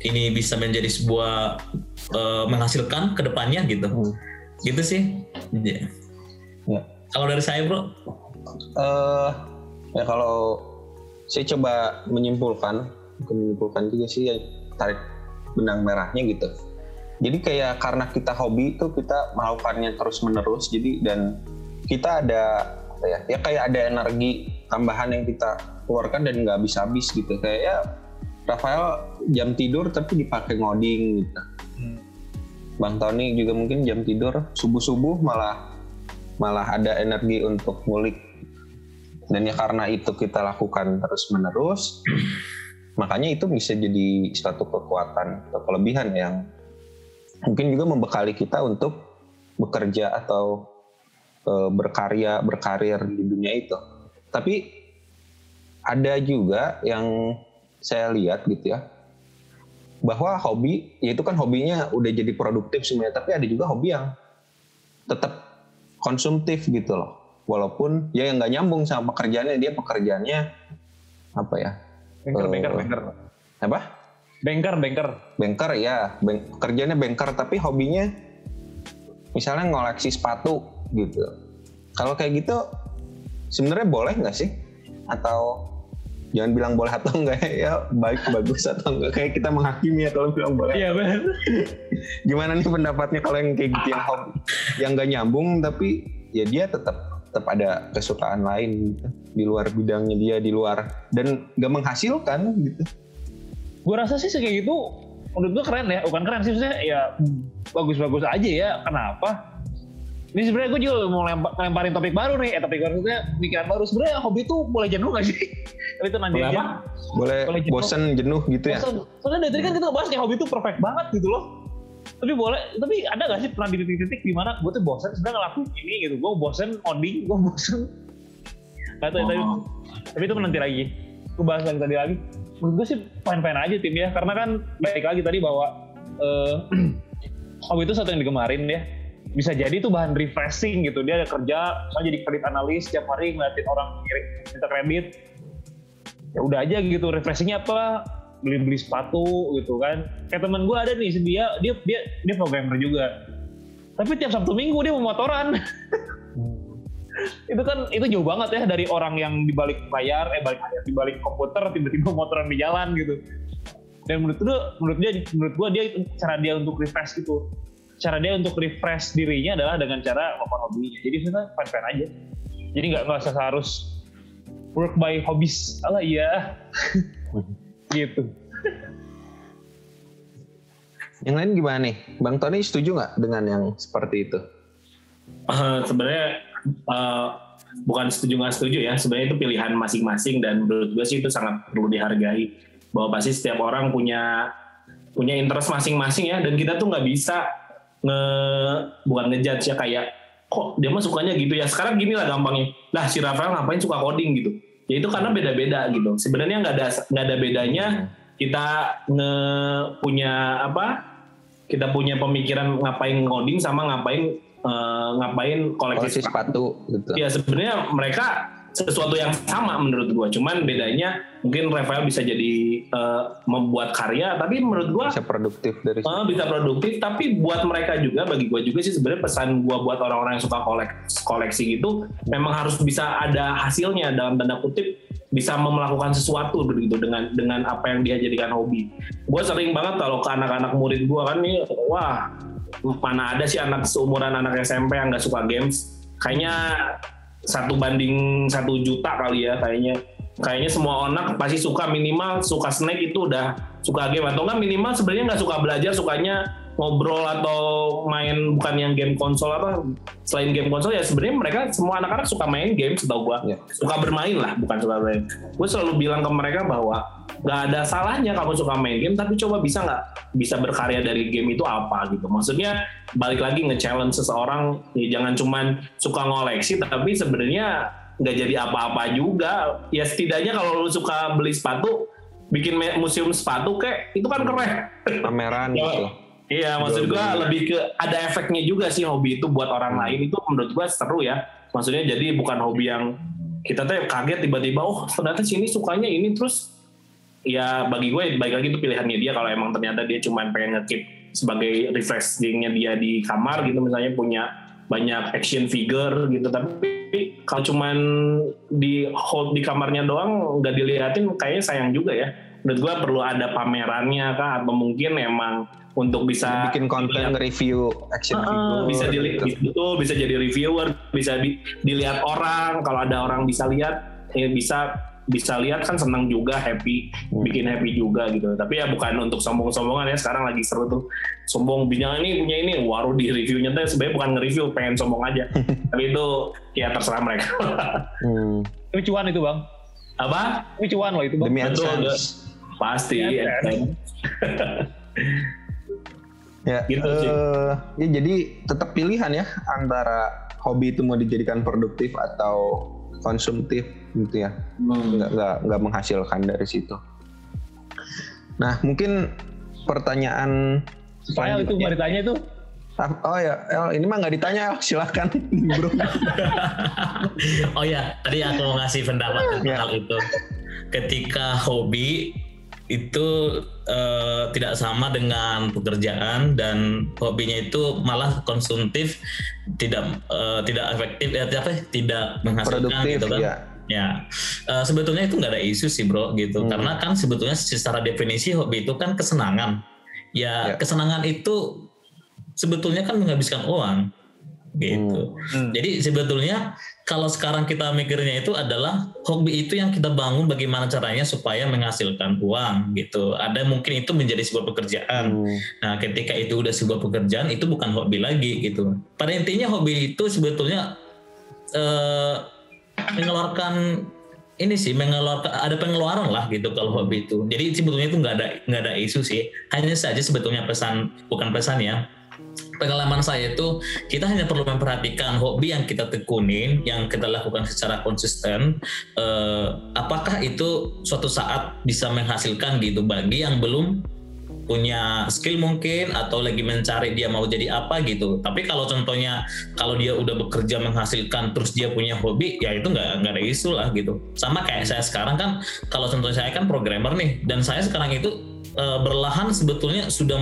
ini bisa menjadi sebuah eh, menghasilkan ke depannya gitu Hmm. gitu sih Ya. Ya. kalau dari saya bro eh ya kalau saya coba menyimpulkan, bukan menyimpulkan juga sih ya tarik benang merahnya gitu. Jadi kayak karena kita hobi itu kita melakukannya terus menerus, jadi dan kita ada apa ya, ya kayak ada energi tambahan yang kita keluarkan dan nggak habis-habis gitu. Kayak ya Rafael jam tidur tapi dipakai ngoding gitu. Bang Tony juga mungkin jam tidur subuh-subuh malah malah ada energi untuk ngulik dan ya karena itu kita lakukan terus menerus [CLEARS THROAT] makanya itu bisa jadi suatu kekuatan atau kelebihan yang mungkin juga membekali kita untuk bekerja atau eh, berkarya berkarir di dunia itu. Tapi ada juga yang saya lihat gitu ya bahwa hobi ya itu kan hobinya udah jadi produktif sebenarnya tapi ada juga hobi yang tetap konsumtif gitu loh walaupun ya yang nggak nyambung sama pekerjaannya dia pekerjaannya apa ya? Banker, Eh, banker, banker. apa? Banker, banker. banker ya. Bank, pekerjaannya banker tapi hobinya misalnya ngoleksi sepatu gitu. Kalau kayak gitu sebenarnya boleh nggak sih? Atau jangan bilang boleh atau enggak ya? Baik bagus atau enggak kayak kita menghakimi ya kalau bilang boleh. Iya benar. gimana nih pendapatnya kalau yang kayak gitu yang hobi? Yang nggak nyambung tapi ya dia tetap tetap ada kesukaan lain gitu di luar bidangnya dia di luar dan nggak menghasilkan gitu Gue rasa sih kayak gitu, menurut gue keren ya. Bukan keren sih, maksudnya ya bagus-bagus aja ya. Kenapa? Ini sebenarnya gue juga mau lempa- lemparin topik baru nih. Eh topik baru maksudnya pikiran baru. Sebenarnya hobi tuh boleh jenuh gak sih? [LAUGHS] Tapi itu nanti Boleh aja. apa? boleh Boleh jenuh. bosen jenuh gitu ya. Soalnya dari tadi kan kita bahas nih hobi tuh perfect banget gitu loh. Tapi boleh, tapi ada gak sih pernah di titik-titik di mana gue tuh bosan sebenarnya ngelakuin ini gitu. Gue bosan coding, gue bosan. Gak tau ya, tapi, Oh. tapi itu nanti lagi. Gue bahas lagi tadi lagi. Menurut gue sih fine-fine aja tim ya. Karena kan baik lagi tadi bahwa eh, [CLEARS THROAT] hobi itu satu yang digemarin ya. Bisa jadi itu bahan refreshing gitu. Dia ada kerja, misalnya jadi kredit analis, setiap hari ngeliatin orang ngirim minta kredit. Ya udah aja gitu, refreshingnya apa? Beli beli sepatu gitu kan. Kayak temen gue ada nih dia dia dia dia programmer juga. Tapi tiap sabtu minggu dia mau motoran. [LAUGHS] Itu kan itu jauh banget ya dari orang yang di balik layar eh balik layar di balik komputer tiba-tiba motoran di jalan gitu. Dan menurut gue menurut dia menurut gue dia cara dia untuk refresh gitu. Cara dia untuk refresh dirinya adalah dengan cara melakukan hobinya jadi sebenarnya fine fine aja. Jadi nggak nggak usah harus work by hobbies. Alah iya [LAUGHS] gitu. Yang lain gimana nih? Bang Tony setuju nggak dengan yang seperti itu? Eh, sebenarnya eh, bukan setuju nggak setuju ya. Sebenarnya itu pilihan masing-masing dan menurut gue sih itu sangat perlu dihargai. Bahwa pasti setiap orang punya punya interest masing-masing ya. Dan kita tuh nggak bisa nge bukan ngejudge ya kayak kok dia mah sukanya gitu ya? Sekarang gini lah gampangnya. Lah si Rafael ngapain suka coding? Gitu ya itu karena beda-beda gitu. Sebenarnya nggak ada nggak ada bedanya kita nge punya apa kita punya pemikiran ngapain ngoding sama ngapain eh, ngapain koleksi koleksi sepatu. gitu. Ya sebenarnya mereka sesuatu yang sama menurut gua. Cuman bedanya mungkin Rafael bisa jadi eh, membuat karya, tapi menurut gua bisa produktif dari eh, bisa produktif. Tapi buat mereka juga, bagi gua juga sih sebenarnya pesan gua buat orang-orang yang suka kolek, koleksi gitu, memang harus bisa ada hasilnya dalam tanda kutip bisa melakukan sesuatu begitu dengan dengan apa yang dia jadikan hobi. Gua sering banget kalau ke anak-anak murid gua kan nih, wah mana ada sih anak seumuran anak SMP yang nggak suka games kayaknya satu banding satu juta kali ya kayaknya. Kayaknya semua anak pasti suka minimal suka snack itu udah suka game. Atau enggak minimal sebenarnya nggak suka belajar sukanya ngobrol atau main bukan yang game konsol apa selain game konsol ya sebenarnya mereka semua anak-anak suka main game setahu gua. Iya. suka bermain lah bukan suka main. Gue selalu bilang ke mereka bahwa nggak ada salahnya kamu suka main game tapi coba bisa nggak? Bisa berkarya dari game itu apa gitu. Maksudnya balik lagi nge-challenge seseorang ya jangan cuman suka ngoleksi tapi sebenarnya nggak jadi apa-apa juga. Ya setidaknya kalau lu suka beli sepatu bikin museum sepatu kayak itu kan keren. Pameran Ya, gitu Iya, maksud gua lebih ke ada efeknya juga sih hobi itu buat orang lain. Itu menurut gua seru ya. Maksudnya jadi bukan hobi yang kita tuh kaget tiba-tiba oh ternyata sini sukanya ini. Terus ya bagi gue baik lagi itu pilihannya dia. Kalau emang ternyata dia cuma pengen ngekip sebagai refreshingnya dia di kamar gitu misalnya punya banyak action figure gitu. Tapi kalau cuman di hold di kamarnya doang nggak dilihatin kayaknya sayang juga ya. Menurut gua perlu ada pamerannya kah? Atau mungkin emang untuk bisa bikin konten review action Heeh, figure bisa dilihat gitu. betul bisa jadi reviewer bisa di- dilihat orang kalau ada orang bisa lihat ya bisa bisa lihat kan senang juga happy Hmm. bikin happy juga gitu tapi ya bukan untuk sombong-sombongan ya sekarang lagi seru tuh sombong bintang ini punya ini waru di reviewnya tuh sebenarnya bukan nge-review pengen sombong aja [LAUGHS] tapi itu ya terserah mereka Hmm. Cuan itu bang. apa Tapi cuan loh itu bang. demi Betul, pasti Ya? [LAUGHS] ya Gitu sih. eh, ya jadi tetap pilihan ya antara hobi itu mau dijadikan produktif atau konsumtif gitu ya Hmm. nggak nggak nggak menghasilkan dari situ nah mungkin pertanyaan Saya itu mau ditanya itu. Ah, oh ya El, ini mah nggak ditanya El. silakan [LAUGHS] bro [LAUGHS] Oh ya, tadi aku mau ngasih pendapat tentang Ya. hal itu. Ketika hobi itu eh, tidak sama dengan pekerjaan dan hobinya itu malah konsumtif, tidak eh, tidak efektif, ya, apa, tidak menghasilkan produktif gitu kan. ya Ya, Eh, sebetulnya itu nggak ada isu sih bro gitu, Hmm. karena kan sebetulnya secara definisi hobi itu kan kesenangan. Ya, Ya. kesenangan itu sebetulnya kan menghabiskan uang, gitu. Hmm. Jadi sebetulnya kalau sekarang kita mikirnya itu adalah hobi itu yang kita bangun bagaimana caranya supaya menghasilkan uang gitu. Ada mungkin itu menjadi sebuah pekerjaan. Hmm. Nah, ketika itu udah sebuah pekerjaan itu bukan hobi lagi gitu. Pada intinya hobi itu sebetulnya eh, mengeluarkan ini sih mengeluarkan ada pengeluaran lah gitu kalau hobi itu. Jadi sebetulnya itu nggak ada nggak ada isu sih. Hanya saja sebetulnya pesan bukan pesan ya. Pengalaman saya itu kita hanya perlu memperhatikan hobi yang kita tekunin, yang kita lakukan secara konsisten. eh, apakah itu suatu saat bisa menghasilkan gitu bagi yang belum punya skill mungkin atau lagi mencari dia mau jadi apa gitu. Tapi kalau contohnya kalau dia udah bekerja menghasilkan terus dia punya hobi ya itu nggak nggak ada isu lah gitu. Sama kayak saya sekarang kan kalau contohnya saya kan programmer nih dan saya sekarang itu eh, berlahan sebetulnya sudah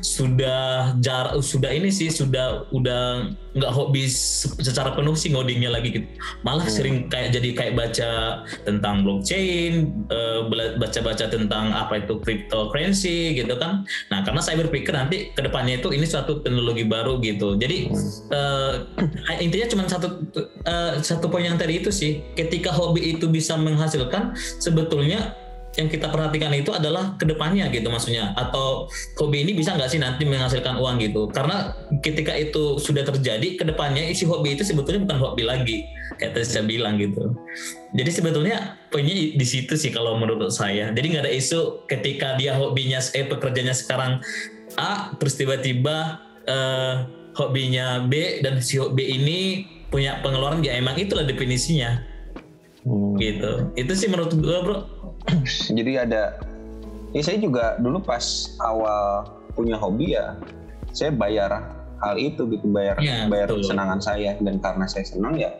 sudah jar sudah ini sih sudah udah nggak hobi se- secara penuh sih ngodingnya lagi gitu. Malah sering kayak jadi kayak baca tentang blockchain, eh, baca-baca tentang apa itu cryptocurrency gitu kan. Nah, karena saya berpikir nanti ke depannya itu ini suatu teknologi baru gitu. Jadi eh, [CLEARS THROAT] intinya cuma satu eh, satu poin yang tadi itu sih. Ketika hobi itu bisa menghasilkan, sebetulnya yang kita perhatikan itu adalah ke depannya gitu maksudnya. Atau hobi ini bisa nggak sih nanti menghasilkan uang gitu? Karena ketika itu sudah terjadi ke depannya isi hobi itu sebetulnya bukan hobi lagi. Kayak tadi saya bilang gitu. Jadi sebetulnya poinnya di situ sih kalau menurut saya. Jadi nggak ada isu ketika dia hobinya eh pekerjaannya sekarang A terus tiba-tiba eh, hobinya B dan si B ini punya pengeluaran ya emang itulah definisinya. Hmm. gitu. Itu sih menurut gua bro [CLEARS THROAT] jadi ada ya saya juga dulu pas awal punya hobi ya saya bayar hal itu gitu bayar Ya, bayar betul. kesenangan saya dan karena saya senang ya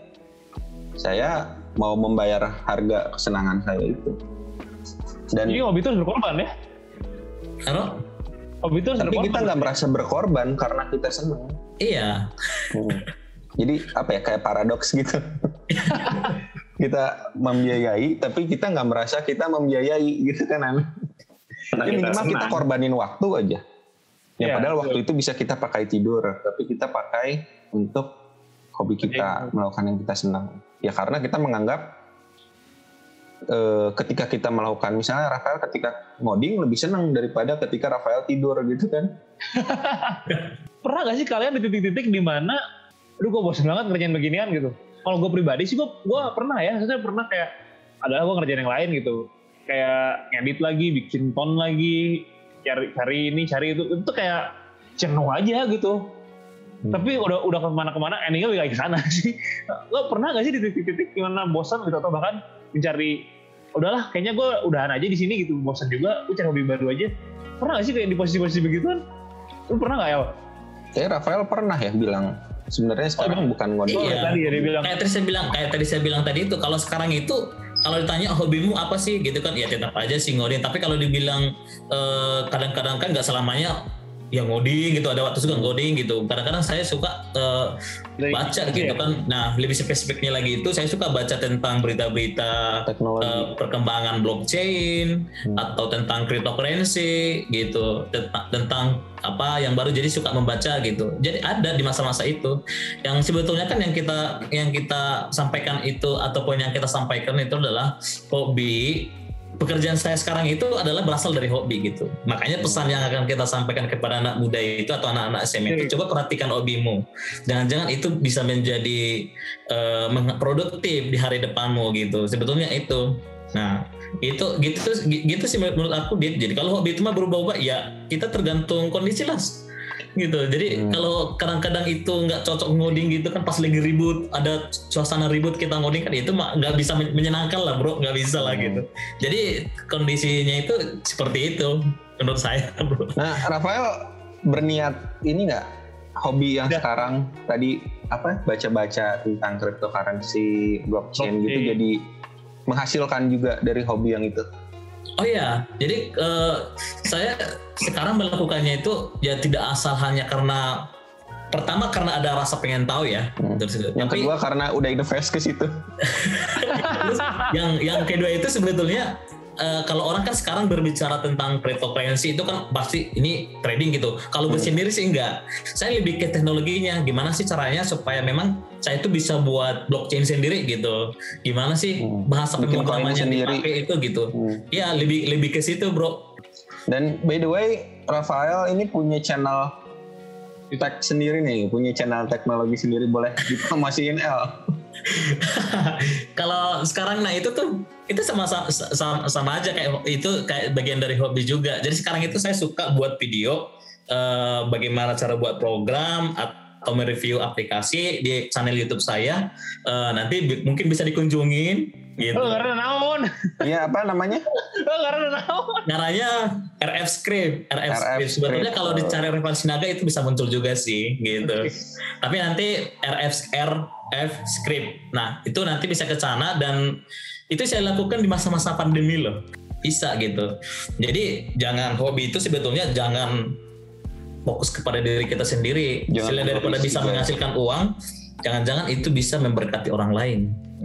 saya mau membayar harga kesenangan saya itu dan Jadi hobi itu harus berkorban ya. Halo? Hobi itu harus tapi berkorban. kita nggak merasa berkorban karena kita senang iya Hmm. jadi apa ya kayak paradoks gitu [LAUGHS] kita membiayai tapi kita nggak merasa kita membiayai gitu kan An? Karena Ya, kita minimal kita senang. korbanin waktu aja. Ya, Iya, padahal betul. waktu itu bisa kita pakai tidur, tapi kita pakai untuk hobi kita, melakukan yang kita senang. Ya karena kita menganggap eh, ketika kita melakukan misalnya Rafael ketika ngoding lebih senang daripada ketika Rafael tidur gitu kan [LAUGHS] Pernah gak sih kalian di titik-titik di mana, aduh gue bosan banget ngerjain beginian gitu. Kalau gue pribadi sih gue, gue pernah ya, saya pernah kayak, adalah gue ngerjain yang lain gitu. Kayak ngedit lagi, bikin tone lagi, cari cari ini, cari itu, itu kayak jenuh aja gitu. Hmm. Tapi udah udah ke mana-kemana, endingnya lebih kayak ke sana [LAUGHS] sih. Lo pernah gak sih di titik-titik gimana bosan gitu atau bahkan mencari, udahlah kayaknya gue udahan aja di sini gitu, bosan juga, gue cari hobi baru aja. Pernah gak sih kayak di posisi-posisi begituan? Lu pernah gak ya? kayak Rafael pernah ya bilang sebenarnya sekarang bukan ngoding Iya. tadi ya dia bilang. kayak tadi saya bilang kayak tadi saya bilang tadi itu kalau sekarang itu kalau ditanya hobimu apa sih gitu kan ya tetap aja sih ngoding tapi kalau dibilang eh, kadang-kadang kan nggak selamanya ya ngoding gitu ada waktu suka ngoding gitu. Kadang-kadang saya suka Dari- baca gitu kan. Nah lebih spesifiknya lagi itu saya suka baca tentang berita-berita eh, perkembangan blockchain Hmm. atau tentang cryptocurrency gitu. Tentang, tentang apa yang baru jadi suka membaca gitu. Jadi ada di masa-masa itu. Yang sebetulnya kan yang kita yang kita sampaikan itu ataupun yang kita sampaikan itu adalah hobi pekerjaan saya sekarang itu adalah berasal dari hobi gitu. Makanya pesan yang akan kita sampaikan kepada anak muda itu atau anak-anak SMA itu coba perhatikan hobimu. Jangan-jangan itu bisa menjadi meng- produktif di hari depanmu gitu. Sebetulnya itu. Nah itu gitu gitu sih menurut aku Dit. jadi kalau hobi itu mah berubah-ubah ya kita tergantung kondisi lah gitu jadi Hmm. kalau kadang-kadang itu nggak cocok ngoding gitu kan pas lagi ribut ada suasana ribut kita ngoding kan itu mah nggak bisa men- menyenangkan lah bro nggak bisa lah Hmm. gitu jadi kondisinya itu seperti itu menurut saya [LAUGHS] bro Nah, Rafael berniat ini nggak hobi yang Udah. sekarang tadi apa baca-baca tentang cryptocurrency, blockchain gitu Blockchain. jadi menghasilkan juga dari hobi yang itu. Oh iya, jadi eh, saya sekarang melakukannya itu ya tidak asal hanya karena pertama karena ada rasa pengen tahu ya. Hmm. Terus, Yang tapi kedua karena udah invest ke situ. [LAUGHS] yang yang kedua itu sebetulnya eh, kalau orang kan sekarang berbicara tentang cryptocurrency itu kan pasti ini trading gitu. Kalau gue Hmm. sendiri sih enggak. Saya lebih ke teknologinya. Gimana sih caranya supaya memang saya itu bisa buat blockchain sendiri gitu. Gimana sih Hmm. bahasa Bikin pemrograman koin yang sendiri. dipakai itu gitu. Hmm. Ya lebih lebih ke situ bro. Dan by the way, Rafael ini punya channel tech sendiri nih, punya channel teknologi sendiri boleh dipromosiin L. [LAUGHS] [LAUGHS] kalau sekarang nah itu tuh itu sama sama, sama aja kayak itu kayak bagian dari hobi juga. Jadi sekarang itu saya suka buat video eh, bagaimana cara buat program atau mereview aplikasi di channel YouTube saya. Eh, nanti bi- mungkin bisa dikunjungin gitu. Oh, karena naon? Iya apa namanya? [LAUGHS] Oh, karena naon? Caranya RF Script, RF, RF Script. Sebetulnya kalau dicari Revan Sinaga itu bisa muncul juga sih gitu. Tapi nanti RF RF Script. Nah, itu nanti bisa ke sana dan itu saya lakukan di masa-masa pandemi loh. Bisa gitu. Jadi jangan hobi itu sebetulnya jangan fokus kepada diri kita sendiri. Jangan Selain daripada bisa juga. menghasilkan uang, jangan-jangan itu bisa memberkati orang lain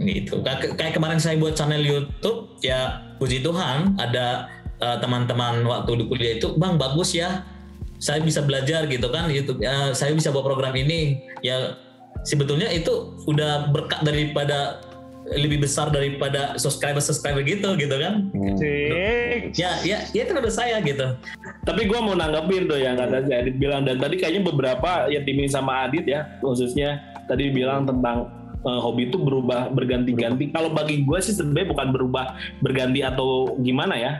gitu. Kayak, kayak kemarin saya buat channel YouTube, ya puji Tuhan ada eh, teman-teman waktu di kuliah itu, bang bagus ya, saya bisa belajar gitu kan YouTube, ya, saya bisa buat program ini. Ya sebetulnya itu udah berkat daripada lebih besar daripada subscriber subscriber gitu gitu kan Hmm. Ya ya ya itu menurut saya gitu Tapi gue mau nanggapin tuh yang kata si Adit bilang dan tadi kayaknya beberapa yang dimin sama Adit ya khususnya tadi bilang tentang eh, hobi itu berubah berganti-ganti. Kalau bagi gue sih sebenarnya bukan berubah berganti atau gimana ya.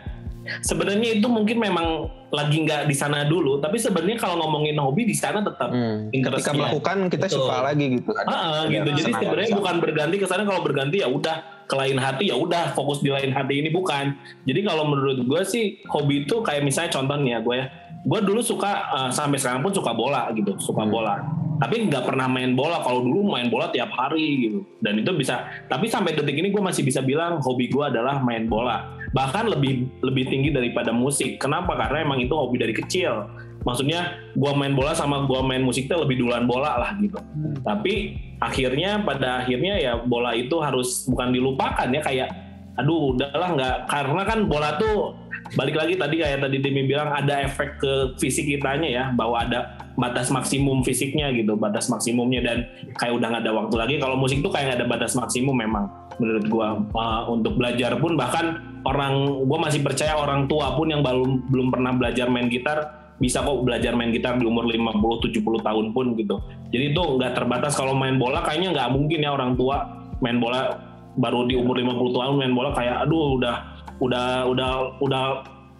Sebenarnya itu mungkin memang lagi nggak di sana dulu, tapi sebenarnya kalau ngomongin hobi di sana tetap Hmm. Ketika melakukan kita Betul. suka lagi gitu. Ah, ada gitu. Jadi sebenarnya bukan berganti ke sana kalau berganti ya udah ke lain hati ya udah fokus di lain hati ini bukan. Jadi kalau menurut gue sih hobi itu kayak misalnya contohnya gue ya, gue dulu suka eh, sampai sekarang pun suka bola gitu, suka Hmm. bola. Tapi nggak pernah main bola. Kalau dulu main bola tiap hari gitu. Dan itu bisa. Tapi sampai detik ini gue masih bisa bilang hobi gue adalah main bola. Bahkan lebih lebih tinggi daripada musik. Kenapa? Karena emang itu hobi dari kecil. Maksudnya gue main bola sama gue main musik itu lebih duluan bola lah gitu. Tapi akhirnya pada akhirnya ya bola itu harus bukan dilupakan ya kayak aduh udahlah nggak. Karena kan bola tuh balik lagi tadi kayak tadi Demi bilang ada efek ke fisik kitanya ya bahwa ada batas maksimum fisiknya gitu batas maksimumnya. Dan kayak udah nggak ada waktu lagi kalau musik tuh kayak nggak ada batas maksimum memang menurut gua. Uh, untuk belajar pun bahkan orang gua masih percaya orang tua pun yang belum belum pernah belajar main gitar bisa kok belajar main gitar di umur 50-70 tahun pun gitu. Jadi itu nggak terbatas kalau main bola kayaknya nggak mungkin ya orang tua main bola baru di umur 50 tahun main bola kayak aduh udah udah udah udah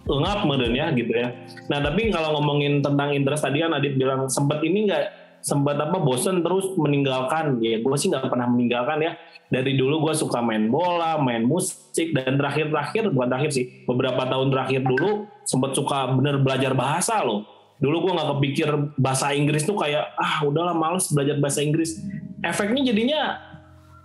ngap meren ya gitu ya. Nah tapi kalau ngomongin tentang interest tadi kan Adit bilang sempat ini nggak sempat apa bosen terus meninggalkan. Ya gue sih nggak pernah meninggalkan ya. Dari dulu gue suka main bola main musik dan terakhir-terakhir bukan terakhir sih beberapa tahun terakhir dulu sempat suka bener belajar bahasa loh. Dulu gue nggak kepikir bahasa Inggris tuh kayak ah udahlah males belajar bahasa Inggris. Efeknya jadinya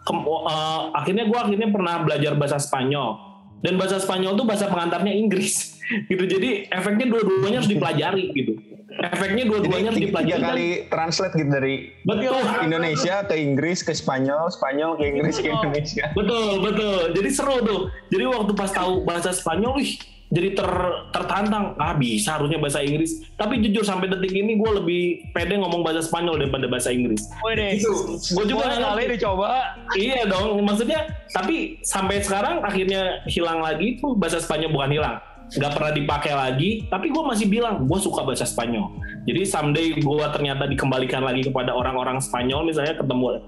ke, uh, akhirnya gue akhirnya pernah belajar bahasa Spanyol. Dan bahasa Spanyol tuh bahasa pengantarnya Inggris. [LAUGHS] Gitu jadi efeknya dua-duanya harus dipelajari gitu efeknya dua-duanya tiga kali translate gitu dari betul. Indonesia ke Inggris ke Spanyol Spanyol ke Inggris ke Indonesia. Betul betul. Jadi seru tuh. Jadi waktu pas tahu bahasa Spanyol wih jadi ter, tertantang. Ah bisa harusnya bahasa Inggris. Tapi jujur sampai detik ini gue lebih pede ngomong bahasa Spanyol daripada bahasa Inggris. Wih Gitu. gue juga nggak kali dicoba. iya dong. Maksudnya tapi sampai sekarang akhirnya hilang lagi itu bahasa Spanyol. Bukan hilang nggak pernah dipakai lagi tapi gue masih bilang gue suka bahasa Spanyol. Jadi someday gue ternyata dikembalikan lagi kepada orang-orang Spanyol misalnya ketemu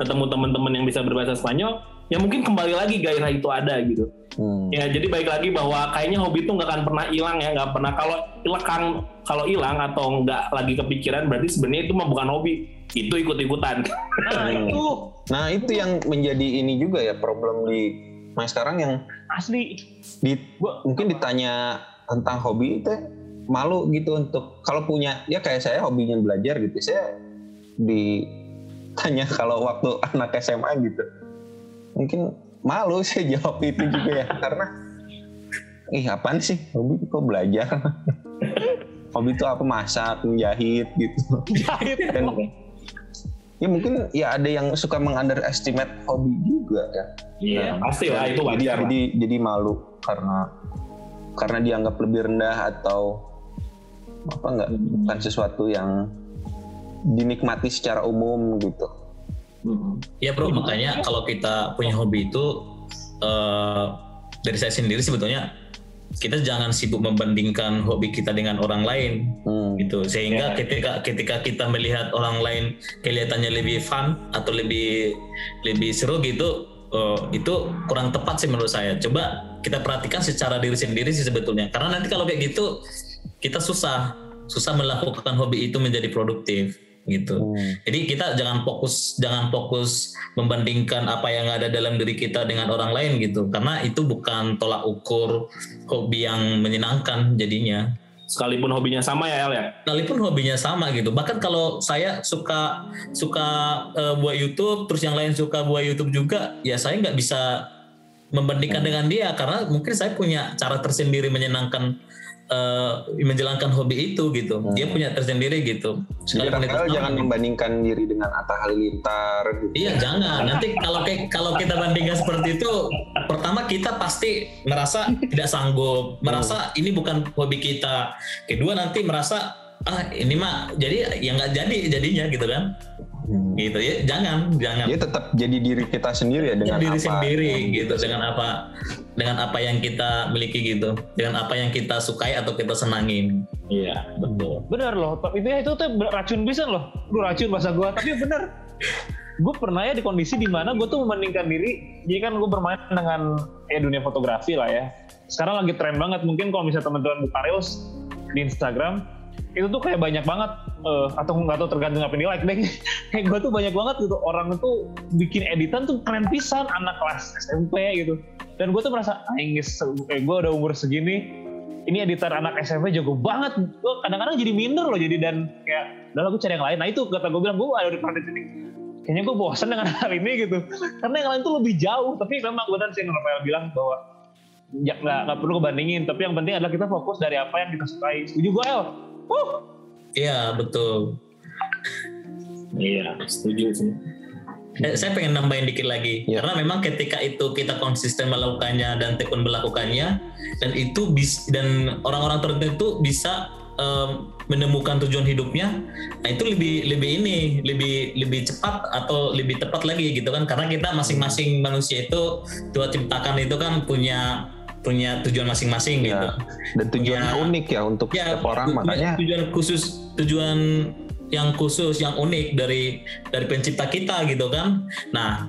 ketemu teman-teman yang bisa berbahasa Spanyol ya mungkin kembali lagi gairah itu ada gitu. Hmm. Ya, jadi baik lagi bahwa kayaknya hobi itu nggak akan pernah hilang ya, nggak pernah. Kalau lekang kalau hilang atau nggak lagi kepikiran berarti sebenarnya itu mah bukan hobi, itu ikut-ikutan. Nah itu. Nah itu yang menjadi ini juga ya problem di mas sekarang yang asli. di Gua- mungkin ditanya tentang hobi itu malu gitu untuk kalau punya ya kayak saya hobinya belajar gitu saya ditanya [LAUGHS] kalau waktu anak SMA gitu. Mungkin malu [LAUGHS] saya jawab itu juga ya karena ih apaan sih? Hobi kok belajar? [LAUGHS] Hobi itu apa? Masak menjahit gitu. Jahit. dan ya mungkin ya ada yang suka mengunderestimate hobi juga ya Iya, pasti lah itu jadi, wajar. lah. jadi jadi malu karena karena dianggap lebih rendah atau apa enggak bukan sesuatu yang dinikmati secara umum gitu. Hmm. Ya bro, makanya kalau kita punya hobi itu eh, dari saya sendiri sebetulnya kita jangan sibuk membandingkan hobi kita dengan orang lain Hmm. gitu sehingga Ya. ketika ketika kita melihat orang lain kelihatannya lebih fun atau lebih lebih seru gitu eh, itu kurang tepat sih menurut saya coba kita perhatikan secara diri sendiri sih sebetulnya karena nanti kalau kayak gitu kita susah susah melakukan hobi itu menjadi produktif gitu. Hmm. jadi kita jangan fokus jangan fokus membandingkan apa yang ada dalam diri kita dengan orang lain gitu. Karena itu bukan tolak ukur hobi yang menyenangkan jadinya. Sekalipun hobinya sama ya El ya. sekalipun hobinya sama gitu. Bahkan kalau saya suka suka eh, buat YouTube terus yang lain suka buat YouTube juga ya saya nggak bisa membandingkan dengan dia. Karena mungkin saya punya cara tersendiri menyenangkan eh, menjalankan hobi itu gitu dia punya tersendiri gitu Jadi itu Rafael sama, jangan gitu. membandingkan diri dengan Atta Halilintar gitu. Iya jangan. Nanti kalau kayak kalau kita bandingkan seperti itu, pertama kita pasti merasa tidak sanggup, merasa ini bukan hobi kita. Kedua nanti merasa ah ini mah jadi ya nggak jadi jadinya gitu kan. Hmm. Gitu ya. Jangan, jangan. Dia tetap jadi diri kita sendiri ya dengan diri apa sendiri gitu dengan apa dengan apa yang kita miliki gitu dengan apa yang kita sukai atau kita senangin Iya, betul. Bener loh, tapi itu itu tuh racun bisa loh. Lu racun bahasa gua, tapi bener. Gue pernah ya di kondisi di mana gue tuh membandingkan diri. Jadi kan gue bermain dengan ya dunia fotografi lah ya. Sekarang lagi tren banget. Mungkin kalau misalnya teman-teman buka reels di Instagram, itu tuh kayak banyak banget eh, atau nggak tahu tergantung apa di like deh. kayak [LAUGHS] gue tuh banyak banget gitu orang tuh bikin editan tuh keren pisan anak kelas SMP gitu. Dan gue tuh merasa, anjing, eh, gue udah umur segini, ini editor anak SMP jago banget. Gue kadang-kadang jadi minder loh jadi dan kayak udah gue cari yang lain. Nah itu kata gue bilang gue ada di planet ini. Kayaknya gue bosan dengan [LAUGHS] hal ini gitu. Karena yang lain tuh lebih jauh. Tapi memang benar sih yang Rafael bilang bahwa ya nggak perlu kebandingin. Tapi yang penting adalah kita fokus dari apa yang kita sukai. Setuju gue El? Wuh. iya betul Iya, setuju sih. Eh, saya pengen nambahin dikit lagi Ya. karena memang ketika itu kita konsisten melakukannya dan tekun melakukannya dan itu bis dan orang-orang tertentu bisa um, menemukan tujuan hidupnya nah itu lebih lebih ini lebih lebih cepat atau lebih tepat lagi gitu kan karena kita masing-masing manusia itu Tuhan ciptakan itu kan punya punya tujuan masing-masing Ya, gitu. Dan tujuannya Punya- unik ya untuk ya setiap orang tu- makanya tujuan khusus tujuan yang khusus yang unik dari dari pencipta kita gitu kan. Nah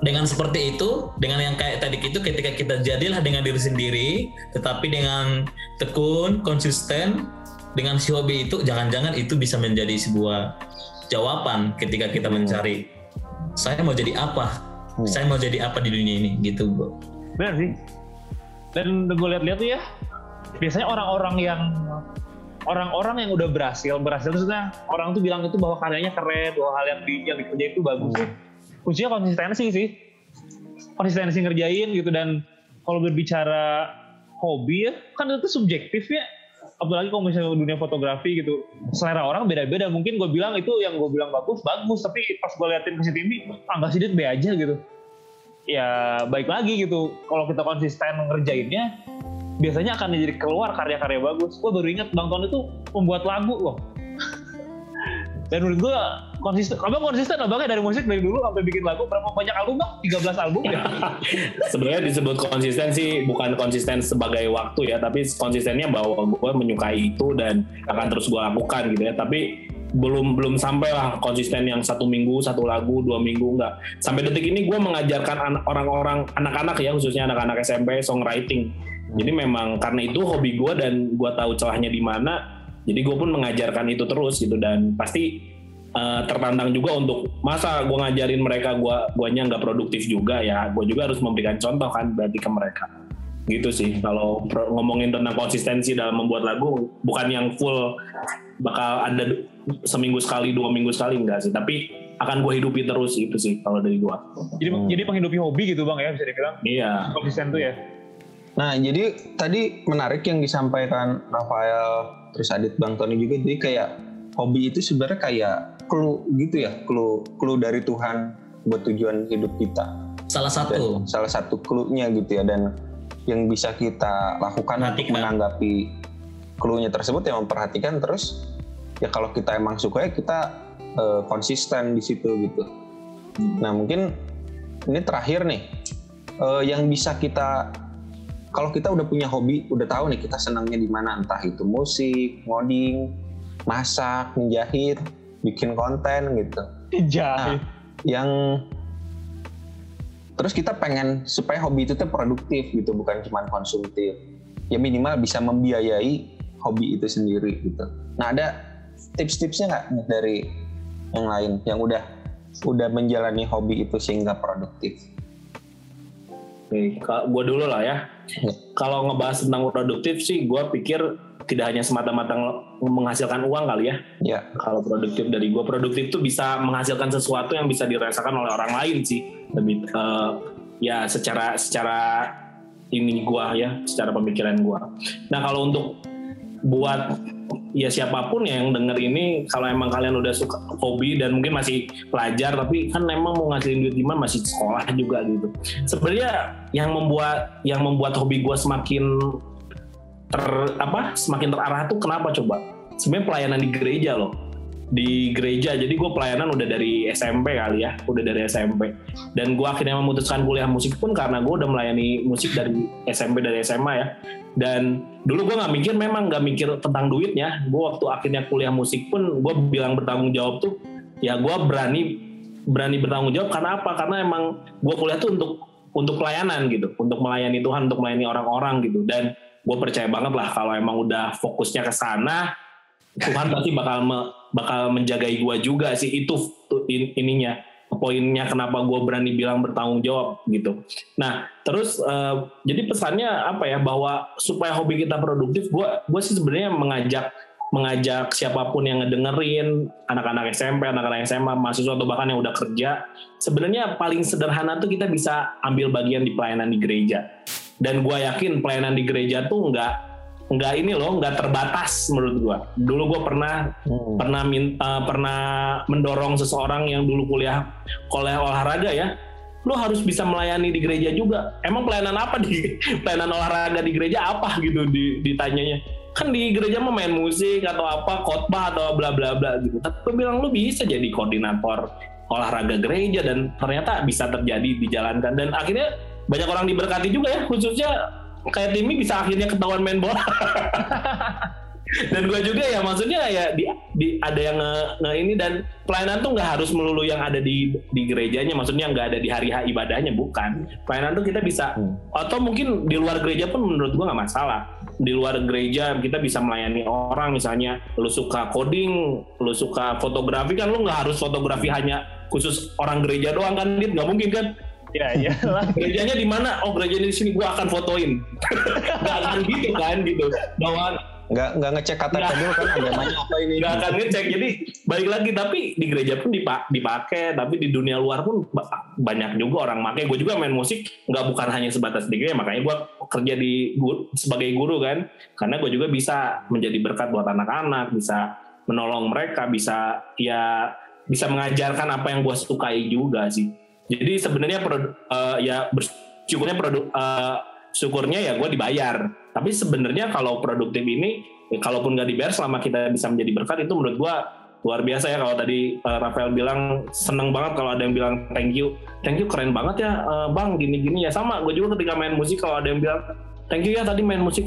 dengan seperti itu dengan yang kayak tadi itu ketika kita jadilah dengan diri sendiri tetapi dengan tekun konsisten dengan si hobi itu jangan-jangan itu bisa menjadi sebuah jawaban ketika kita mencari saya mau jadi apa? Hmm. saya mau jadi apa di dunia ini? Gitu bro Benar sih. Dan gue lihat-lihat tuh ya, biasanya orang-orang yang orang-orang yang udah berhasil, berhasil itu maksudnya orang tuh bilang itu bahwa karyanya keren, bahwa hal yang di yang dikerjain itu bagus sih. Kuncinya konsistensi sih. Konsistensi ngerjain gitu dan kalau berbicara hobi ya, kan itu subjektif ya. Apalagi kalau misalnya dunia fotografi gitu, selera orang beda-beda. Mungkin gue bilang itu yang gue bilang bagus, bagus. Tapi pas gue liatin ke sini, ah nggak sih Dit, B aja gitu ya baik lagi gitu. Kalau kita konsisten ngerjainnya biasanya akan jadi keluar karya-karya bagus. Gue baru ingat Bang Ton itu membuat lagu loh. [LAUGHS] Dan menurut gue konsisten abang konsisten abang dari musik dari dulu sampai bikin lagu berapa banyak album bang? 13 album ya? [LAUGHS] Sebenarnya disebut konsisten sih bukan konsisten sebagai waktu ya, tapi konsistennya bahwa gue menyukai itu dan akan terus gue lakukan gitu ya. Tapi belum belum sampai lah konsisten yang satu minggu satu lagu dua minggu enggak sampai detik ini gue mengajarkan orang-orang anak-anak ya khususnya anak-anak SMP songwriting. Jadi memang karena itu hobi gue dan gue tahu celahnya di mana jadi gue pun mengajarkan itu terus gitu. Dan pasti eh, tertantang juga untuk masa gue ngajarin mereka gue guanya nggak produktif juga ya gue juga harus memberikan contoh kan berarti ke mereka. Gitu sih kalau ngomongin tentang konsistensi dalam membuat lagu bukan yang full bakal ada seminggu sekali dua minggu sekali enggak sih. Tapi akan gue hidupi terus itu sih kalau dari gue jadi jadi penghidupi hobi gitu bang ya bisa dibilang. Iya. Konsisten tuh ya. Nah, jadi tadi menarik yang disampaikan Rafael terus Adit Bang Tony juga. Jadi kayak hobi itu sebenarnya kayak clue gitu ya, clue clue dari Tuhan buat tujuan hidup kita. salah Dan satu salah satu clue-nya gitu ya dan yang bisa kita lakukan untuk Perhatikan. menanggapi clue-nya tersebut ya memperhatikan terus ya kalau kita emang suka ya kita eh, konsisten di situ gitu. Nah, mungkin ini terakhir nih eh, yang bisa kita kalau kita udah punya hobi, udah tahu nih kita senangnya di mana, entah itu musik, ngoding, masak, menjahit, bikin konten gitu. jahit Yang terus kita pengen supaya hobi itu tuh produktif gitu, bukan cuma konsumtif. Ya minimal bisa membiayai hobi itu sendiri gitu. Nah ada tips-tipsnya nggak dari yang lain yang udah udah menjalani hobi itu sehingga produktif? Oke, gue dulu lah ya. Ya. Kalau ngebahas tentang produktif sih, gue pikir tidak hanya semata-mata menghasilkan uang kali ya. Ya, Kalau produktif dari gue, produktif tuh bisa menghasilkan sesuatu yang bisa dirasakan oleh orang lain sih. Lebih eh, ya secara secara ini gue ya, secara pemikiran gue. Nah kalau untuk buat ya siapa pun yang denger ini kalau emang kalian udah suka hobi dan mungkin masih pelajar tapi kan emang mau ngasilin duit gimana masih sekolah juga gitu. Sebenarnya yang membuat yang membuat hobi gue semakin ter apa semakin terarah tuh kenapa coba? Sebenarnya pelayanan di gereja loh di gereja. Jadi gue pelayanan udah dari SMP kali ya. Udah dari SMP dan gue akhirnya memutuskan kuliah musik pun karena gue udah melayani musik dari SMP dari SMA ya. Dan dulu gue nggak mikir memang nggak mikir tentang duitnya. Gue waktu akhirnya kuliah musik pun gue bilang bertanggung jawab tuh ya gue berani berani bertanggung jawab. Karena apa? Karena emang gue kuliah tuh untuk untuk pelayanan gitu. Untuk melayani Tuhan untuk melayani orang-orang gitu. Dan gue percaya banget lah kalau emang udah fokusnya ke sana Tuhan pasti bakal bakal menjagai gue juga sih itu in- ininya poinnya kenapa gue berani bilang bertanggung jawab gitu. Nah terus eh, jadi pesannya apa ya bahwa supaya hobi kita produktif, gue gue sih sebenarnya mengajak mengajak siapa pun yang ngedengerin anak-anak SMP, anak-anak SMA, mahasiswa atau bahkan yang udah kerja, sebenarnya paling sederhana tuh kita bisa ambil bagian di pelayanan di gereja. Dan gue yakin pelayanan di gereja tuh nggak nggak ini loh nggak terbatas menurut gua dulu gua pernah Hmm. pernah min- eh, pernah mendorong seseorang yang dulu kuliah kuliah olahraga ya lu harus bisa melayani di gereja juga. Emang pelayanan apa di [LAUGHS] pelayanan olahraga di gereja apa gitu di, ditanyanya? Kan di gereja mau main musik atau apa, khotbah atau bla bla bla gitu. Tapi bilang lu bisa jadi koordinator olahraga gereja dan ternyata bisa terjadi dijalankan dan akhirnya banyak orang diberkati juga ya khususnya kayak Timmy bisa akhirnya ketahuan main bola. [LAUGHS] dan gue juga ya maksudnya ya di, di ada yang nge, nge ini dan pelayanan tuh nggak harus melulu yang ada di di gerejanya maksudnya nggak ada di hari hari ibadahnya bukan pelayanan tuh kita bisa hmm. atau mungkin di luar gereja pun menurut gue nggak masalah di luar gereja kita bisa melayani orang misalnya lu suka coding lu suka fotografi kan lu nggak harus fotografi hanya khusus orang gereja doang kan nggak mungkin kan Ya, iya lah. [LAUGHS] Gerejanya di mana? Oh, gerejanya di sini gua akan fotoin. [LAUGHS] Gak akan gitu kan gitu. Bahwa nggak nggak ngecek kata dulu kan agamanya apa ini nggak akan ngecek jadi balik lagi tapi di gereja pun dipakai tapi di dunia luar pun banyak juga orang pakai gue juga main musik nggak bukan hanya sebatas di gereja makanya gue kerja di sebagai guru kan karena gue juga bisa menjadi berkat buat anak-anak bisa menolong mereka bisa ya bisa mengajarkan apa yang gue sukai juga sih jadi sebenarnya uh, ya bersyukurnya produk uh, syukurnya ya gue dibayar. Tapi sebenarnya kalau produktif ini ya kalaupun nggak dibayar selama kita bisa menjadi berkat itu menurut gue luar biasa ya. Kalau tadi uh, Rafael bilang seneng banget kalau ada yang bilang thank you thank you keren banget ya uh, bang gini-gini. Ya sama gue juga ketika main musik kalau ada yang bilang thank you ya tadi main musik.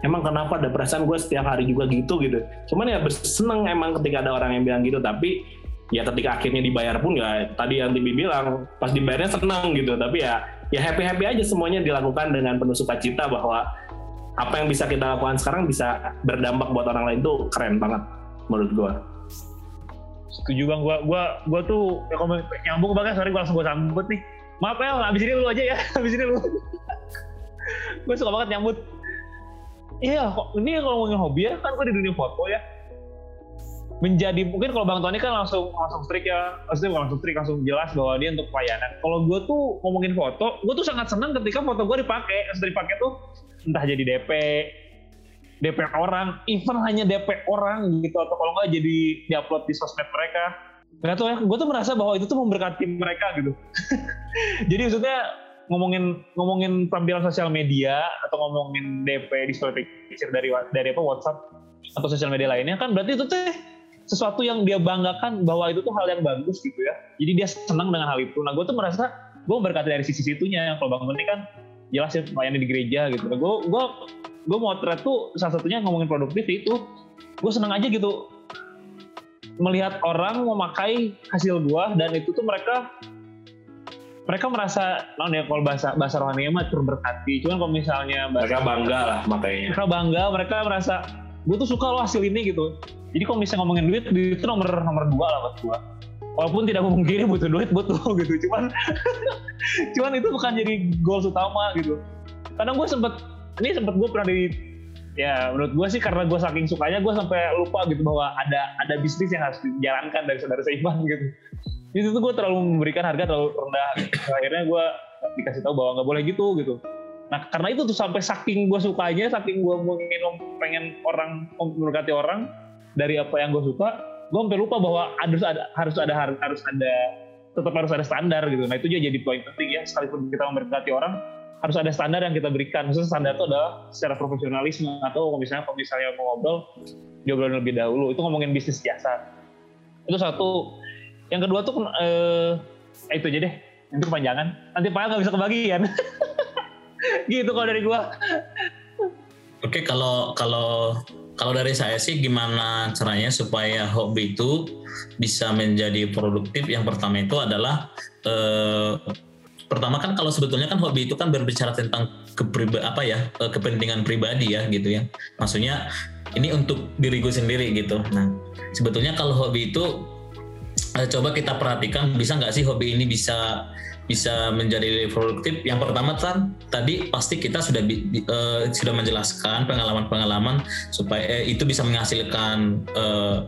Emang kenapa? Ada perasaan gue setiap hari juga gitu gitu. Cuman ya seneng emang ketika ada orang yang bilang gitu. Tapi ya ketika akhirnya dibayar pun ya tadi yang Tibi bilang pas dibayarnya senang gitu. Tapi ya ya happy happy aja semuanya dilakukan dengan penuh sukacita bahwa apa yang bisa kita lakukan sekarang bisa berdampak buat orang lain tuh keren banget menurut gua. Setuju bang. Gua gua gua tuh ya, nyambung banget sorry gua langsung gua sambut nih. Maaf ya abis ini lu aja ya. [LAUGHS] Abis ini lu. Gue suka banget nyambut. Iya ini kalau ngomongin hobi ya kan gue di dunia foto ya menjadi mungkin kalau Bang Tony kan langsung langsung strict ya. Maksudnya bukan langsung strict langsung jelas bahwa dia untuk pelayanan. Kalau gue tuh ngomongin foto gue tuh sangat senang ketika foto gue dipakai. Setelah dipakai tuh entah jadi DP DP orang even hanya DP orang gitu atau kalau nggak jadi diupload di sosmed mereka. Nggak tahu ya gue tuh merasa bahwa itu tuh memberkati mereka gitu. [LAUGHS] Jadi maksudnya ngomongin ngomongin tampilan sosial media atau ngomongin DP di story dari dari apa WhatsApp atau sosial media lainnya kan berarti itu teh sesuatu yang dia banggakan bahwa itu tuh hal yang bagus gitu ya. Jadi dia senang dengan hal itu. Nah gue tuh merasa gue berkata dari sisi situnya. Kalau Bang ini kan jelas ya melayani di gereja gitu. Gue gue gue mau tuh salah satunya ngomongin produktif itu. Gue senang aja gitu melihat orang memakai hasil gue dan itu tuh mereka mereka merasa non ya kalau bahasa bahasa rohani mah terberkati. Cuman kalau misalnya bahasa, mereka bangga lah makanya. Mereka bangga, mereka merasa gue tuh suka lo hasil ini gitu jadi kalau misalnya ngomongin duit, duit itu nomor nomor dua lah buat gua. Walaupun tidak memungkiri butuh duit butuh [LAUGHS] gitu, cuman cuman itu bukan jadi goal utama gitu. Kadang gue sempet ini sempet gue pernah di ya menurut gue sih karena gue saking sukanya gue sampai lupa gitu bahwa ada ada bisnis yang harus dijalankan dari saudara Saiban [LAUGHS] gitu. Itu tuh gue terlalu memberikan harga terlalu rendah. Akhirnya gue dikasih tahu bahwa nggak boleh gitu gitu. Nah karena itu tuh sampai saking gue sukanya, saking gue ingin pengen orang memberkati orang, dari apa yang gue suka gue sampai lupa bahwa harus ada harus ada harus ada tetap harus ada standar gitu. Nah itu jadi poin penting ya sekalipun kita memberkati orang harus ada standar yang kita berikan. Maksudnya standar itu adalah secara profesionalisme atau kalau misalnya kalau misalnya mau ngobrol diobrolin lebih dahulu. Itu ngomongin bisnis jasa itu satu. Yang kedua tuh eh, itu aja deh. Itu kepanjangan nanti pak nggak bisa kebagian. [LAUGHS] Gitu kalau dari gua. Oke, kalau kalau kalau dari saya sih gimana caranya supaya hobi itu bisa menjadi produktif? Yang pertama itu adalah eh, pertama kan kalau sebetulnya kan hobi itu kan berbicara tentang kepriba apa ya eh, kepentingan pribadi ya gitu ya. Maksudnya ini untuk diriku sendiri gitu. Nah sebetulnya kalau hobi itu eh, coba kita perhatikan bisa nggak sih hobi ini bisa bisa menjadi produktif yang pertama kan tadi pasti kita sudah uh, sudah menjelaskan pengalaman-pengalaman supaya eh, itu bisa menghasilkan uh,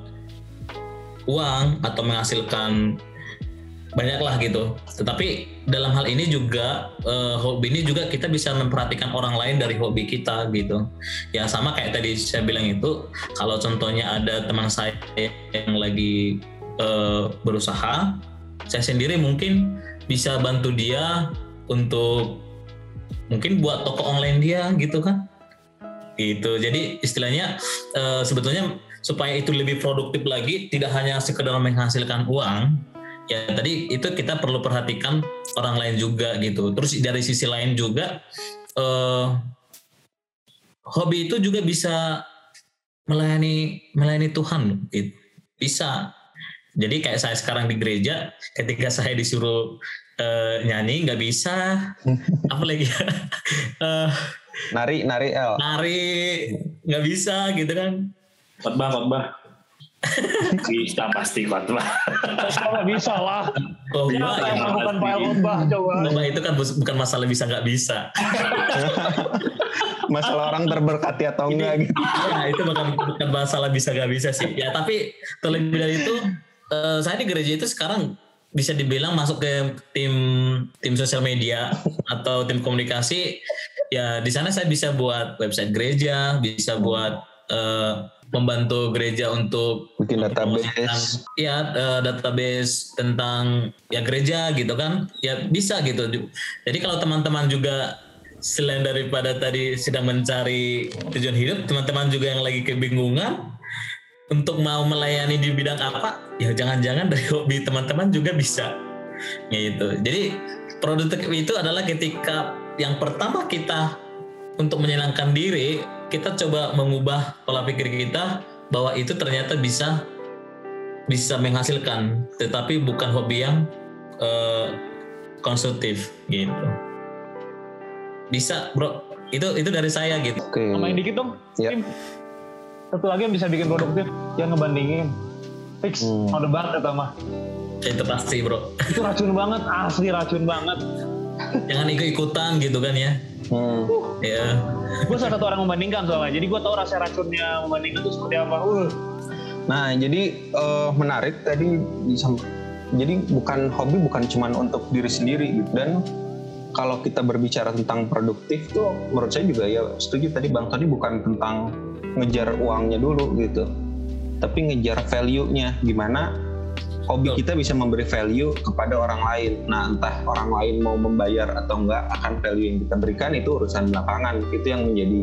uang atau menghasilkan banyak lah gitu. Tetapi dalam hal ini juga uh, hobi ini juga kita bisa memperhatikan orang lain dari hobi kita gitu. Ya sama kayak tadi saya bilang itu kalau contohnya ada teman saya yang lagi uh, berusaha, saya sendiri mungkin bisa bantu dia untuk mungkin buat toko online dia gitu kan. Gitu. Jadi istilahnya uh, sebetulnya supaya itu lebih produktif lagi tidak hanya sekedar menghasilkan uang ya tadi itu kita perlu perhatikan orang lain juga gitu. Terus dari sisi lain juga uh, hobi itu juga bisa melayani melayani Tuhan gitu. bisa jadi kayak saya sekarang di gereja ketika saya disuruh uh, nyanyi nggak bisa. [LAUGHS] Apalagi ya [LAUGHS] uh, nari nari L nari nggak bisa gitu kan. Khotbah khotbah. [LAUGHS] Bisa pasti khotbah. Nggak bisa lah. Oh, ya, yang melakukan file khotbah coba. Khotbah itu kan bukan masalah bisa nggak bisa. Masalah orang terberkati atau enggak gitu. ya itu bukan bukan masalah bisa nggak bisa sih. Ya tapi terlebih dari itu uh, saya di gereja itu sekarang bisa dibilang masuk ke tim tim sosial media atau tim komunikasi. Ya di sana saya bisa buat website gereja bisa buat uh, membantu gereja untuk bikin database. ya uh, database tentang ya gereja gitu kan. Ya bisa gitu. Jadi kalau teman-teman juga selain daripada tadi sedang mencari tujuan hidup teman-teman juga yang lagi kebingungan untuk mau melayani di bidang apa? Ya jangan-jangan dari hobi teman-teman juga bisa. Gitu. Jadi produktif itu adalah ketika yang pertama kita untuk menyenangkan diri kita coba mengubah pola pikir kita bahwa itu ternyata bisa bisa menghasilkan tetapi bukan hobi yang uh, konstruktif gitu. Bisa bro. Itu itu dari saya gitu. Okay. tambahin dikit dong yep. Ya satu lagi yang bisa bikin produktif yang ngebandingin. Fix hmm. mau debat atau mah. Itu pasti bro. Itu racun banget asli racun banget. Jangan ikut-ikutan gitu kan ya. Hmm. ya gue salah satu orang membandingkan soalnya. Jadi gue tau rasa racunnya membandingkan itu seperti apa. Uh. nah jadi uh, menarik tadi jadi bukan hobi bukan cuma untuk diri sendiri gitu. Dan kalau kita berbicara tentang produktif tuh menurut saya juga ya setuju tadi bang tadi bukan tentang ngejar uangnya dulu gitu. Tapi ngejar value-nya. Gimana hobi kita bisa memberi value kepada orang lain. Nah entah orang lain mau membayar atau enggak akan value yang kita berikan itu urusan belakangan. Itu yang menjadi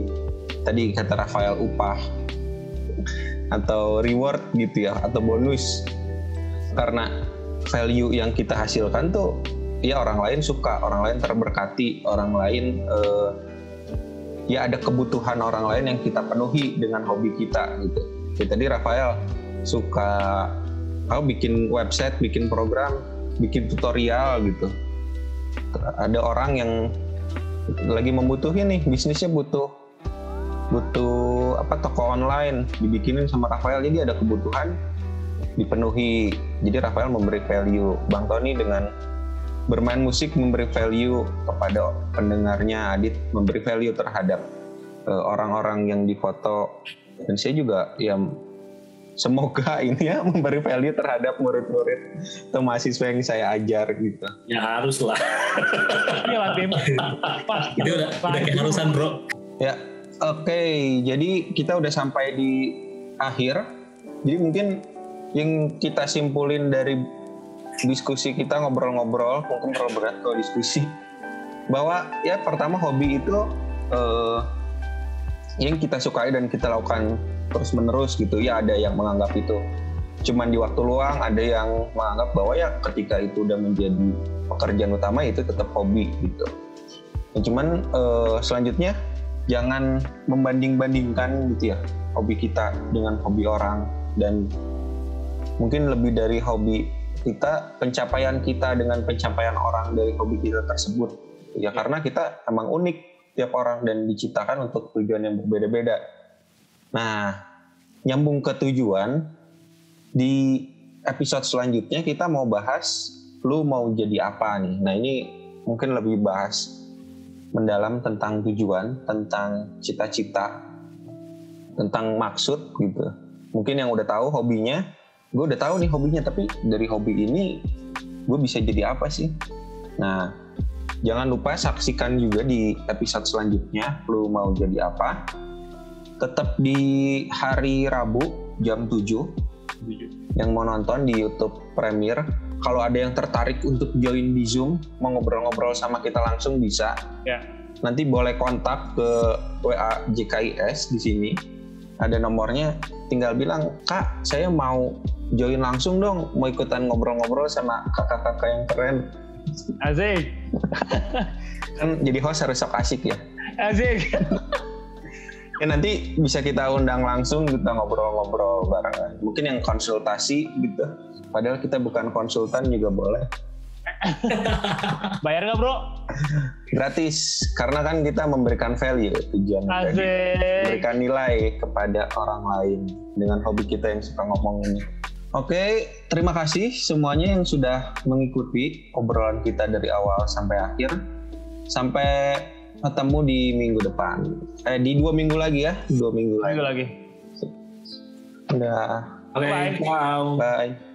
tadi kata Rafael upah atau reward gitu ya atau bonus. Karena value yang kita hasilkan tuh ya orang lain suka orang lain terberkati orang lain uh, ya ada kebutuhan orang lain yang kita penuhi dengan hobi kita gitu. Ya, tadi Rafael suka oh, bikin website, bikin program, bikin tutorial gitu. Ada orang yang lagi membutuhin nih bisnisnya butuh butuh apa toko online dibikinin sama Rafael jadi ada kebutuhan dipenuhi jadi Rafael memberi value Bang Tony dengan bermain musik memberi value kepada pendengarnya Adit memberi value terhadap uh, orang-orang yang difoto dan saya juga ya semoga [LAUGHS] ini ya memberi value terhadap murid-murid atau mahasiswa yang saya ajar gitu. Ya harus lah. Iya lah tim. Itu udah, udah keharusan bro. Ya oke okay. jadi kita udah sampai di akhir. Jadi mungkin yang kita simpulin dari diskusi kita ngobrol-ngobrol mungkin terlalu berat kalau diskusi. Bahwa ya pertama hobi itu uh, yang kita sukai dan kita lakukan terus menerus gitu. Ya ada yang menganggap itu cuman di waktu luang ada yang menganggap bahwa ya ketika itu udah menjadi pekerjaan utama itu tetap hobi gitu. Ya, cuman uh, selanjutnya jangan membanding-bandingkan gitu ya hobi kita dengan hobi orang. Dan mungkin lebih dari hobi kita pencapaian kita dengan pencapaian orang dari hobi kita tersebut. Ya karena kita emang unik tiap orang dan diciptakan untuk tujuan yang berbeda-beda. Nah nyambung ke tujuan di episode selanjutnya kita mau bahas lu mau jadi apa nih? Nah ini mungkin lebih bahas mendalam tentang tujuan tentang cita-cita tentang maksud gitu. Mungkin yang udah tahu hobinya gue udah tahu nih hobinya tapi dari hobi ini gue bisa jadi apa sih nah jangan lupa saksikan juga di episode selanjutnya lu mau jadi apa tetap di hari Rabu jam 7 yang mau nonton di YouTube Premiere kalau ada yang tertarik untuk join di Zoom, mau ngobrol-ngobrol sama kita langsung bisa. Ya. Nanti boleh kontak ke WA JKIS di sini. Ada nomornya, tinggal bilang, Kak, saya mau join langsung dong, mau ikutan ngobrol-ngobrol sama kakak-kakak yang keren. Asik. Kan jadi host harus sok asik ya. Asik. Ya nanti bisa kita undang langsung kita ngobrol-ngobrol barengan. Mungkin yang konsultasi gitu. Padahal kita bukan konsultan juga boleh. [LAUGHS] Bayar nggak bro? Gratis karena kan kita memberikan value tujuan memberikan nilai kepada orang lain dengan hobi kita yang suka ngomong ini. Oke, terima kasih semuanya yang sudah mengikuti obrolan kita dari awal sampai akhir. Sampai ketemu di minggu depan. Eh di dua minggu lagi ya, dua minggu lagi. Minggu lagi. Udah, Oke, Bye. ciao. bye.